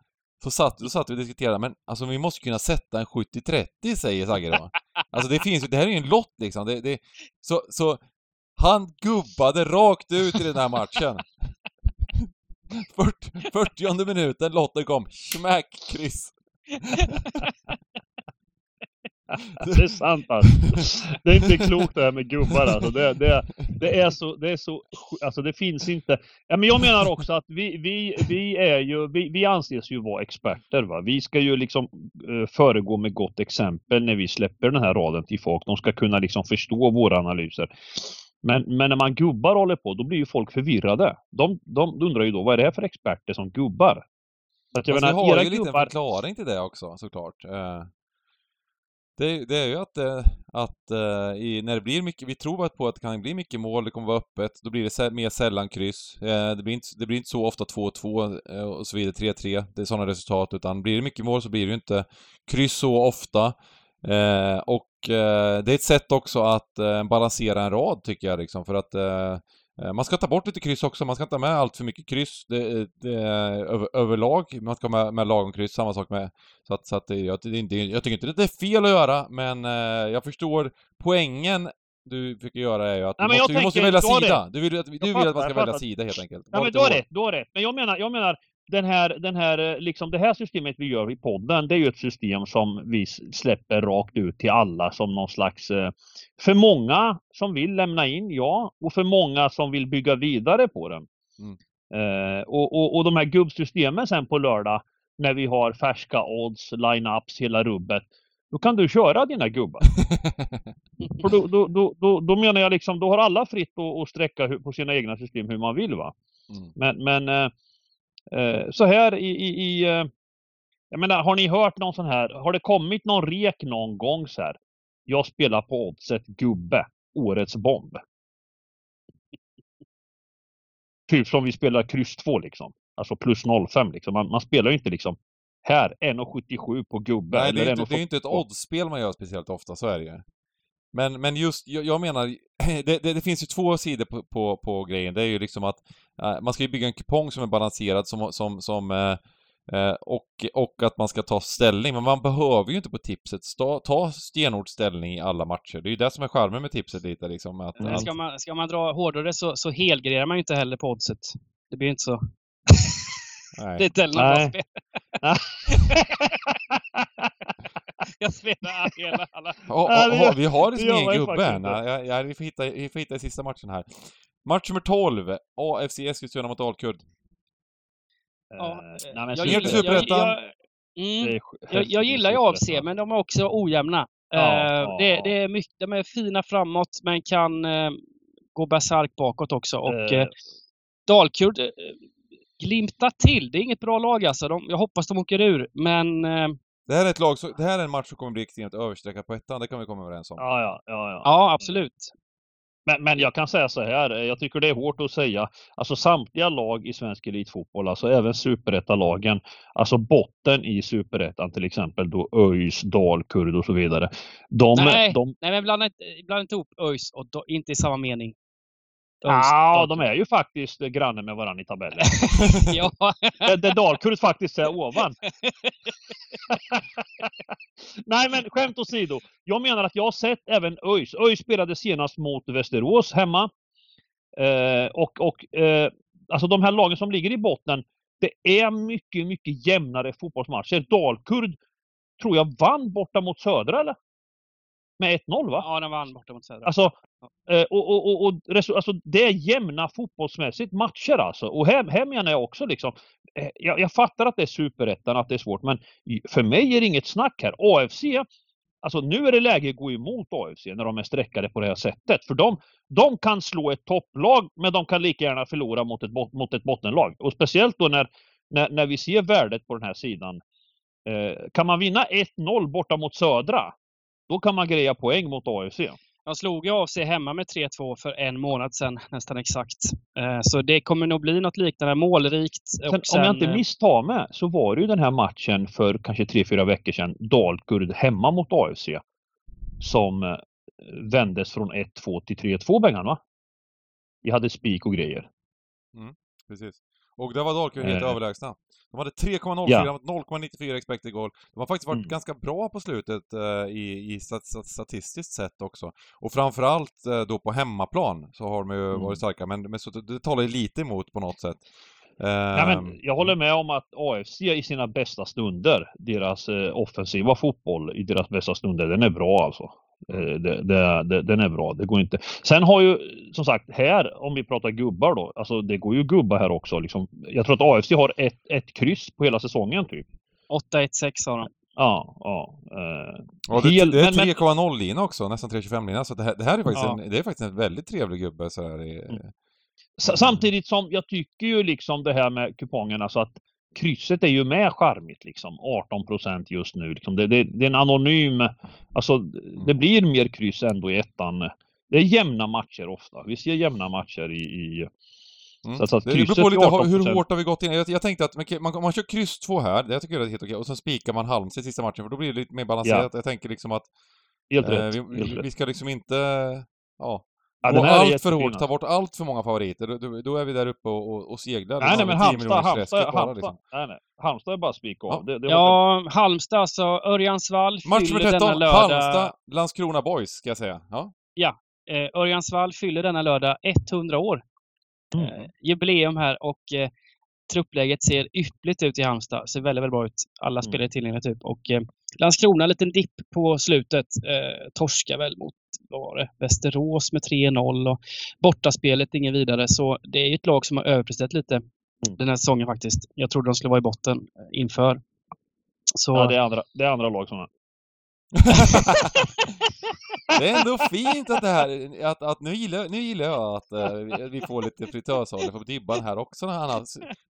så satt, då satt vi och diskuterade, men alltså vi måste kunna sätta en 70-30 säger Sagge då. Alltså det finns ju, det här är ju en lott liksom. Det, det, så, så han gubbade rakt ut i den här matchen. 40, 40 minuten, lotten kom, smack, kryss. Det är sant alltså. Det är inte klokt det här med gubbar alltså. Det, det, det är så, det är så, alltså det finns inte. Ja, men jag menar också att vi, vi, vi är ju, vi, vi anses ju vara experter va. Vi ska ju liksom eh, föregå med gott exempel när vi släpper den här raden till folk. De ska kunna liksom förstå våra analyser. Men, men när man gubbar håller på, då blir ju folk förvirrade. De, de undrar ju då, vad är det här för experter som gubbar? Så att jag Alltså, vi menar, har era ju lite gubbar... förklaring till det också såklart. Eh, Det, är- det är ju att, eh, att eh, i, när det blir mycket, vi tror på att det kan bli mycket mål, det kommer vara öppet, då blir det mer sällan kryss. Det blir inte, det blir inte så ofta 2-2 eh, och så vidare, 3-3, det är sådana resultat, utan blir det mycket mål så blir det ju inte kryss så ofta. Och eh, det är ett sätt också att eh, balansera en rad tycker jag liksom, för att eh, eh, man ska ta bort lite kryss också, man ska inte ha med allt för mycket kryss det, det, över, överlag. Man ska ha med, med lagom kryss, samma sak med... Så att, så att det, jag, det är inte, jag tycker inte det är fel att göra, men eh, jag förstår poängen du fick göra är ju att Nej, du, måste, du måste tänker- välja sida. Du vill, du vill att man ska välja sida helt enkelt. Var men har hård. rätt, du har rätt. Men jag menar, jag menar den här, den här, eh, liksom det här systemet vi gör i podden, det är ju ett system som vi släpper rakt ut till alla som någon slags, eh, för många som vill lämna in, ja, och för många som vill bygga vidare på den. Mm. Eh, och, och, och de här gubbsystemen sen på lördag, när vi har färska odds, line-ups, hela rubbet, då kan du köra dina gubbar. För då, då, då, då, då menar jag liksom, då har alla fritt att, att sträcka på sina egna system hur man vill va. Mm. Men, men eh, så här i, i, i eh, jag menar, har ni hört någon sån här, har det kommit någon rek någon gång så här? Jag spelar på oddset gubbe, årets bomb. Typ som vi spelar kryss 2 liksom. Alltså plus 05 liksom. Man, man spelar ju inte liksom här 1,77 på gubbe. Nej, det är, inte, det är inte ett 1,42. oddsspel man gör speciellt ofta, så är det ju. Men, men just, jag, jag menar, det, det, det, finns ju två sidor på, på, på, grejen. Det är ju liksom att uh, man ska ju bygga en kupong som är balanserad som, som, som uh, uh, och, och att man ska ta ställning. Men man behöver ju inte på tipset sta, ta stenhård ställning i alla matcher. Det är ju det som är charmen med tipset lite liksom. Att Men ska, man, ska man dra hårdare så, så helgrerar man ju inte heller på oddset. Det blir inte så. Nej. Det är inte heller något bra spel. jag spelar hela alla. Oh, oh, oh, vi har liksom ingen gubbe än. Jag, jag, vi, får hitta, vi får hitta i sista matchen här. Match nummer 12. AFC Eskilstuna mot Dalkurd. Ja, uh, nej, jag, gillar, jag, jag, mm, jag, jag gillar ju AFC, men de är också ojämna. Ja, uh, det, det, är mycket, de är fina framåt, men kan uh, gå basark bakåt också. Och uh, Dalkurd glimtar till. Det är inget bra lag alltså. De, jag hoppas de åker ur, men det här är ett lag, det här är en match som kommer bli extremt överstreckad på ettan, det kan vi komma överens om. Ja, ja, ja. Ja, ja absolut. Men, men jag kan säga så här, jag tycker det är hårt att säga, alltså samtliga lag i svensk elitfotboll, alltså även superettalagen, alltså botten i superettan till exempel då ÖIS, Dalkurd och så vidare. De, nej, de... nej men blanda inte, blanda inte ihop ÖIS och inte i samma mening. Ja, de är ju faktiskt granne med varandra i tabellen. ja. Där Dalkurd faktiskt är ovan. Nej, men skämt åsido. Jag menar att jag har sett även ÖIS. ÖIS spelade senast mot Västerås hemma. Eh, och och eh, alltså de här lagen som ligger i botten, det är mycket, mycket jämnare fotbollsmatcher. Dalkurd tror jag vann borta mot Södra, eller? Med 1-0 va? Ja, den vann borta mot Södra. Alltså, eh, och, och, och, och alltså, det är jämna fotbollsmässigt matcher alltså. Och här, här menar jag också liksom, eh, jag, jag fattar att det är superettan, att det är svårt, men för mig är det inget snack här. AFC, alltså nu är det läge att gå emot AFC när de är streckade på det här sättet. För de, de kan slå ett topplag, men de kan lika gärna förlora mot ett, mot ett bottenlag. Och speciellt då när, när, när vi ser värdet på den här sidan. Eh, kan man vinna 1-0 borta mot Södra, då kan man greja poäng mot AFC. De slog ju AFC hemma med 3-2 för en månad sedan, nästan exakt. Eh, så det kommer nog bli något liknande, målrikt. Sen, sen, om jag inte misstar mig så var det ju den här matchen för kanske 3-4 veckor sedan, Dalkurd hemma mot AFC, som eh, vändes från 1-2 till 3-2 Bengan va? Vi hade spik och grejer. Mm, precis. Och där var Dalkurd helt eh. överlägsna. De hade 3,04 ja. mot 0,94 expected goal. De har faktiskt varit mm. ganska bra på slutet uh, i, i stat statistiskt sett också. Och framförallt uh, då på hemmaplan så har de ju mm. varit starka, men, men så, det talar ju lite emot på något sätt. Ja, men ehm, jag håller med om att AFC i sina bästa stunder, deras uh, offensiva fotboll i deras bästa stunder, den är bra alltså. Eh, det, det, det, den är bra, det går inte. Sen har ju som sagt här, om vi pratar gubbar då, alltså det går ju gubbar här också. Liksom. Jag tror att AFC har ett, ett kryss på hela säsongen typ. 8-1-6 har de. Ja, ja. Eh, ja det, hel, det är 3,0-lina också, nästan 3,25-lina. Så det här, det här är faktiskt, ja. en, det är faktiskt en väldigt trevlig gubbe. Så här i, mm. Samtidigt som jag tycker ju liksom det här med kupongerna så att krysset är ju med charmigt liksom. 18 procent just nu. Liksom. Det, det, det, är en anonym, alltså det blir mer kryss ändå i ettan. Det är jämna matcher ofta. Vi ser jämna matcher i, i Mm. Så, så det beror på lite hur hårt har vi gått in. Jag, jag tänkte att man, man, man kör kryss två här, det jag tycker jag är helt okej, och sen spikar man Halmstad i sista matchen, för då blir det lite mer balanserat. Ja. Jag tänker liksom att Helt eh, rätt. Vi, helt vi, ska liksom inte, ja, Ja, och allt för hårt, ta bort allt för många favoriter, då, då är vi där uppe och, och, och seglar. Nej, nej, men Halmstad, Halmstad, Halmstad, liksom. nej, nej. Halmstad är bara spik ja. Det, det ja, Halmstad alltså. Örjansvall Match nummer 13, lördag... Halmstad, Landskrona Boys, ska jag säga. Ja, ja eh, Örjansvall fyller denna lördag 100 år. Mm. Eh, jubileum här och eh, truppläget ser yppligt ut i Halmstad. Ser väldigt, väldigt bra ut. Alla mm. spelare tillgängliga typ. Och eh, Landskrona, en liten dipp på slutet. Eh, torskar väl mot var det, Västerås med 3-0 och bortaspelet inget vidare. Så det är ett lag som har överpresterat lite mm. den här säsongen faktiskt. Jag trodde de skulle vara i botten eh, inför. Så... Ja, det är andra, det är andra lag som är. det är ändå fint att det här, att, att nu, gillar, nu gillar jag att uh, vi får lite fritörsånger för Dybban här också när han har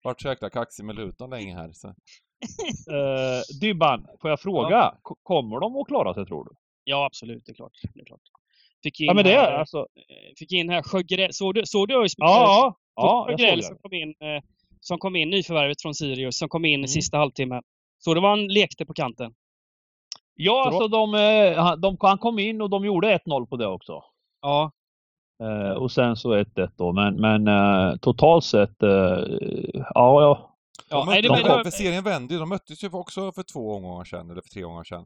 varit så jäkla kaxig med Luton länge här. Så. Uh, Dybban, får jag fråga, ja. kommer de att klara sig tror du? Ja, absolut, det är klart. Det är klart. Fick in ja, men det är alltså... Eh, fick in här Sjögräl, såg du, såg du ÖIS? Ja, ja, Sjögräl som kom in, eh, som kom in, nyförvärvet från Sirius, som kom in mm. i sista halvtimmen. Så det var han lekte på kanten? Ja, alltså de, eh, de, han kom in och de gjorde 1-0 på det också. Ja. Eh, och sen så 1-1 då, men, men eh, totalt sett, eh, ja, ja. De Ja, nej, de, men- för serien vände ju. De möttes ju också för två omgångar sedan, eller för tre omgångar sedan.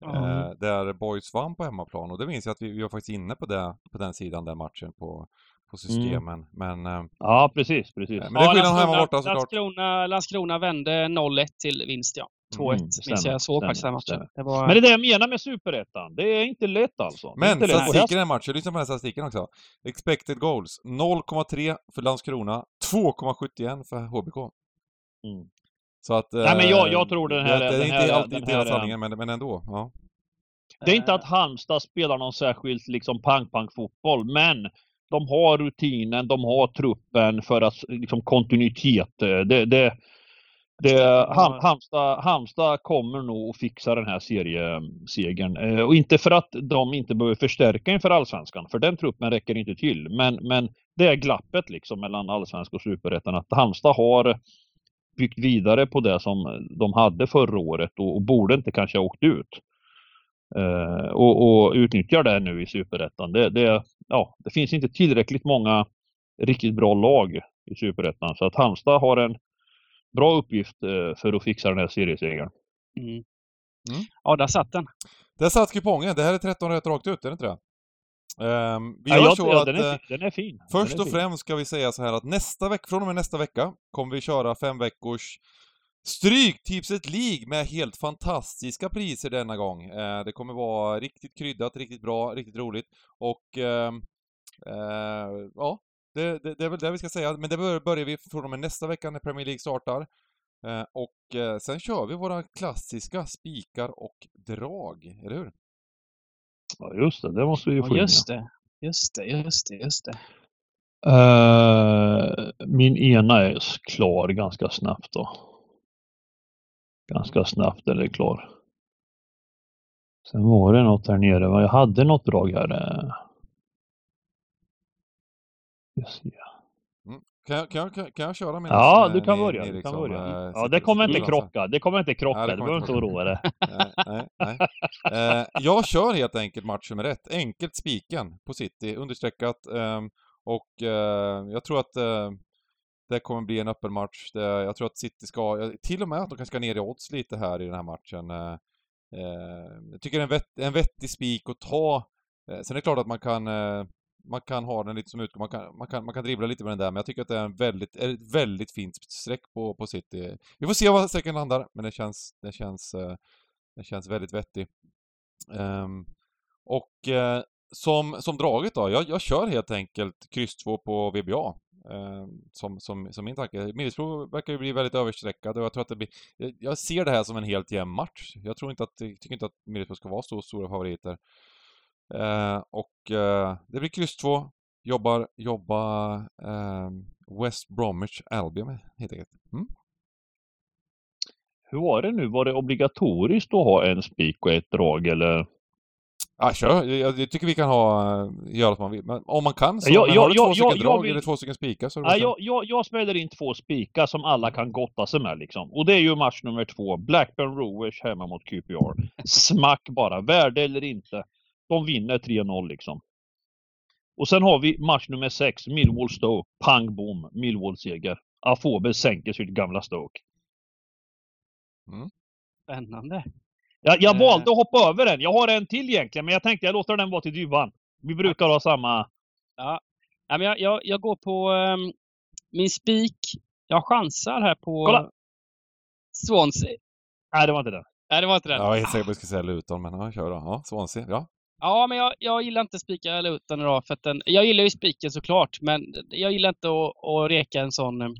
Ja. Eh, där Boys vann på hemmaplan och det minns jag att vi, vi var faktiskt inne på, det, på den sidan, den matchen, på, på systemen. Men eh, Ja, precis, precis. Men det är skillnad hemma borta såklart. Landskrona, Landskrona vände 0-1 till vinst ja. 2-1 Mm, minns jag. Jag såg faktiskt den matchen. Det var... Men det är det jag menar med superettan. Det är inte lätt alltså. Men lätt. Statistiken i den matchen, lyssna på den statistiken också. Expected goals, 0,3 för Landskrona, 2,71 för HBK. Mm. Så att... Nej, men jag- eh, jag tror den här- Det, det är inte alltid hela här, sanningen, men, men ändå. Ja. Det är inte att Halmstad spelar någon särskilt liksom pang-pang-fotboll, men de har rutinen, de har truppen för att liksom kontinuitet. eh, Det, det, det, Ham, Halmstad, Halmstad kommer nog att fixa den här seriesegern. Eh, Och inte för att de inte behöver förstärka inför allsvenskan, för den truppen räcker inte till. Men, men det är glappet liksom mellan allsvenska och superettan, att Halmstad har byggt vidare på det som de hade förra året och, och borde inte kanske ha åkt ut. Eh, och, och utnyttjar det nu i superettan. Det, det, ja, det finns inte tillräckligt många riktigt bra lag i superettan så att Halmstad har en bra uppgift eh, för att fixa den här seriesegern. Mm. Mm. Ja, där satt den. Där satt kupongen. Det här är 13 rätt rakt ut, är det inte det? Ehm, vi Ja, gör jag- så ja, att... den, eh, är, fin- den är fin. Först är och fin. främst ska vi säga så här att nästa vecka, från och med nästa vecka kommer vi köra fem veckors Stryktipset League med helt fantastiska priser denna gång. Eh, det kommer vara riktigt kryddat, riktigt bra, riktigt roligt och ehm, eh, ja, det, det, det är väl det vi ska säga. Men det bör- börjar vi från och med nästa vecka när Premier League startar. Eh, och eh, sen kör vi våra klassiska spikar och drag, eller hur? Ja, just det, det måste vi ju få Ja, in. just det. Just det, just det, just det. ja. Eh, min ena är klar ganska snabbt då. Ganska snabbt är det klar. Sen var det något här nere, va? jag hade något drag här. eh. Ska se. Kan jag, kan jag, kan jag köra min? Ja, du kan börja. Du kan liksom, börja. eh, Ja, det kommer inte krocka. Det kommer inte krocka. Nej, det Du behöver inte oroa dig. nej, nej, nej. Eh, jag kör helt enkelt match nummer ett. Enkelt spiken på City, understreckat. ehm, och eh, jag tror att eh, det kommer bli en öppen match. Det, jag tror att City ska, till och med att de kanske ska ner i odds lite här i den här matchen. Eh, eh, jag tycker det är en, vett, en vettig spik att ta. Eh, sen är det klart att man kan eh, man kan ha den lite som utgång, man kan, man, kan, man kan dribbla lite med den där, men jag tycker att det är en väldigt, är ett väldigt fint streck på, på City. Vi får se var strecken landar, men det känns, det känns, eh, det känns väldigt vettig. Um, och uh, som, som draget då, jag, jag kör helt enkelt kryss 2 på VBA. Ehm, som, som, som min tanke. Middlesbrough verkar ju bli väldigt överstreckad och jag tror att det blir... Jag, jag ser det här som en helt jämn match. Jag tror inte att, jag tycker inte att Middlesbrough ska vara så stora favoriter. Eh, och eh, det blir kryss 2. Jobbar, jobbar eh, West Bromwich Albion helt enkelt. Mm? Hur var det nu? Var det obligatoriskt att ha en spik och ett drag eller? Ja, kör. Jag, jag tycker vi kan ha, eh, göra som man vill. Men om man kan så. Ja, men ja, har du två stycken ja, jag drag vill- eller två stycken spikar så Ja, jag, jag, jag smäller in två spikar som alla kan gotta sig med liksom. Och det är ju match nummer två. Blackburn Rovers hemma mot QPR. Smack bara. Värde eller inte. De vinner 3-0 liksom. Och sen har vi match nummer sex. Millwall Stoke. Pang bom. Millwall seger. Afobe sänker sitt gamla Stoke. Spännande. Jag, jag Eh. valde att hoppa över den. Jag har en till egentligen, men jag tänkte jag låter den vara till Dyvan. Vi brukar ha samma. Ja, men jag, jag, jag går på ehm, min spik. Jag chansar här på Kolla. Swansea. Nej, det var inte den. Nej, det var inte den. Jag var helt säker på att jag skulle säga Luton, men ja, kör då. Ja, Swansea. Ja. Ja, men jag, jag gillar inte spika Luton idag. För att den, jag gillar ju spiken såklart, men jag gillar inte att, att reka en sån um,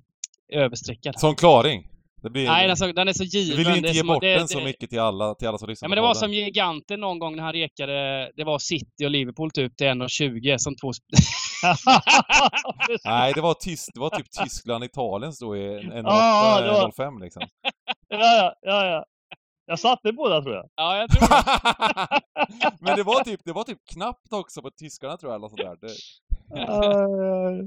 överstreckad. Som klaring. Det blir, Nej, den är så, den är så given. du vill inte ge bort det- den så det- mycket till alla, till alla som lyssnar Ja, men det var som giganten någon gång när han rekade, det var City och Liverpool typ till 1,20 som två... Nej, det var, tyst, det var typ Tyskland, Italien stod i en, en, Ja, det var- 05 liksom. ja, ja, ja, ja. Jag satte båda tror jag. ja, jag tror det. Men det var typ, det var typ knappt också på tyskarna tror jag, eller sånt där. Det,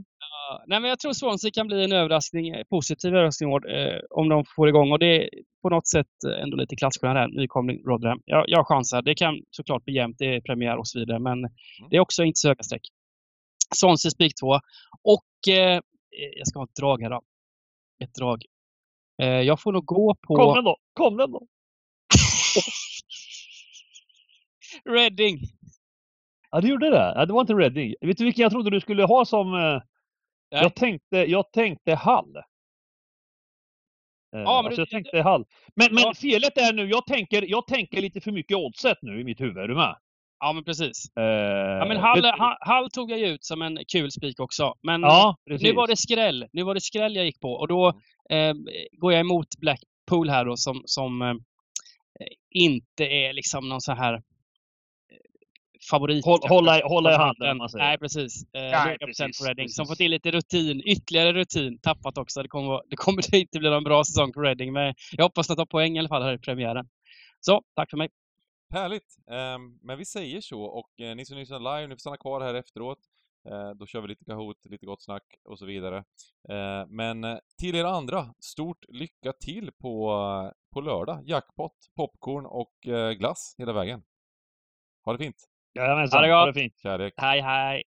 Ja, nej, men jag tror Swansea kan bli en överraskning, eh, positiv överraskning eh, om de får igång. Och det är på något sätt eh, ändå lite klasskillnad här, nykomling Rotherham. Jag, jag chansar. Det kan såklart bli jämnt, det är premiär och så vidare, men det är också inte så höga streck. Swansea spik 2. Och eh, jag ska ha ett drag här då. Ett drag. Eh, jag får nog gå på... Kom den då! Kom den då! Reading. Ja, du gjorde det? Ja, det var inte Reading. Vet du vilken jag trodde du skulle ha som... Eh, jag, tänkte, jag tänkte Hall. Eh, men alltså du- jag tänkte Hall. Men, men Ja. felet är nu, jag tänker, jag tänker lite för mycket oddset nu i mitt huvud. Är du med? Ja, men precis. Eh, Ja, men Hall, vet- Hall, Hall tog jag ut som en kul spik också. Men Ja, nu var det skräll. Nu var det skräll jag gick på. Och då eh, går jag emot Blackpool här då som, som eh, inte är liksom någon så här eh, favorit. Håll, hålla, hålla i handen, man säger. Nej, precis. Eh, Nej, precis, Reading. Som precis. fått in lite rutin, ytterligare rutin, tappat också. Det kommer, det kommer inte bli någon bra säsong för Reading, men jag hoppas att ta poäng i alla fall här i premiären. Så, tack för mig. Härligt! Ehm, men vi säger så och eh, ni som lyssnar live, ni får stanna kvar här efteråt. Eh, då kör vi lite Kahoot, lite gott snack och så vidare. Eh, men eh, till er andra, stort lycka till på, på lördag. Jackpot, popcorn och glass hela vägen. Ha det fint! Jajamensan, Ha det ha gott. det fint. Kärlek! Hej, hej!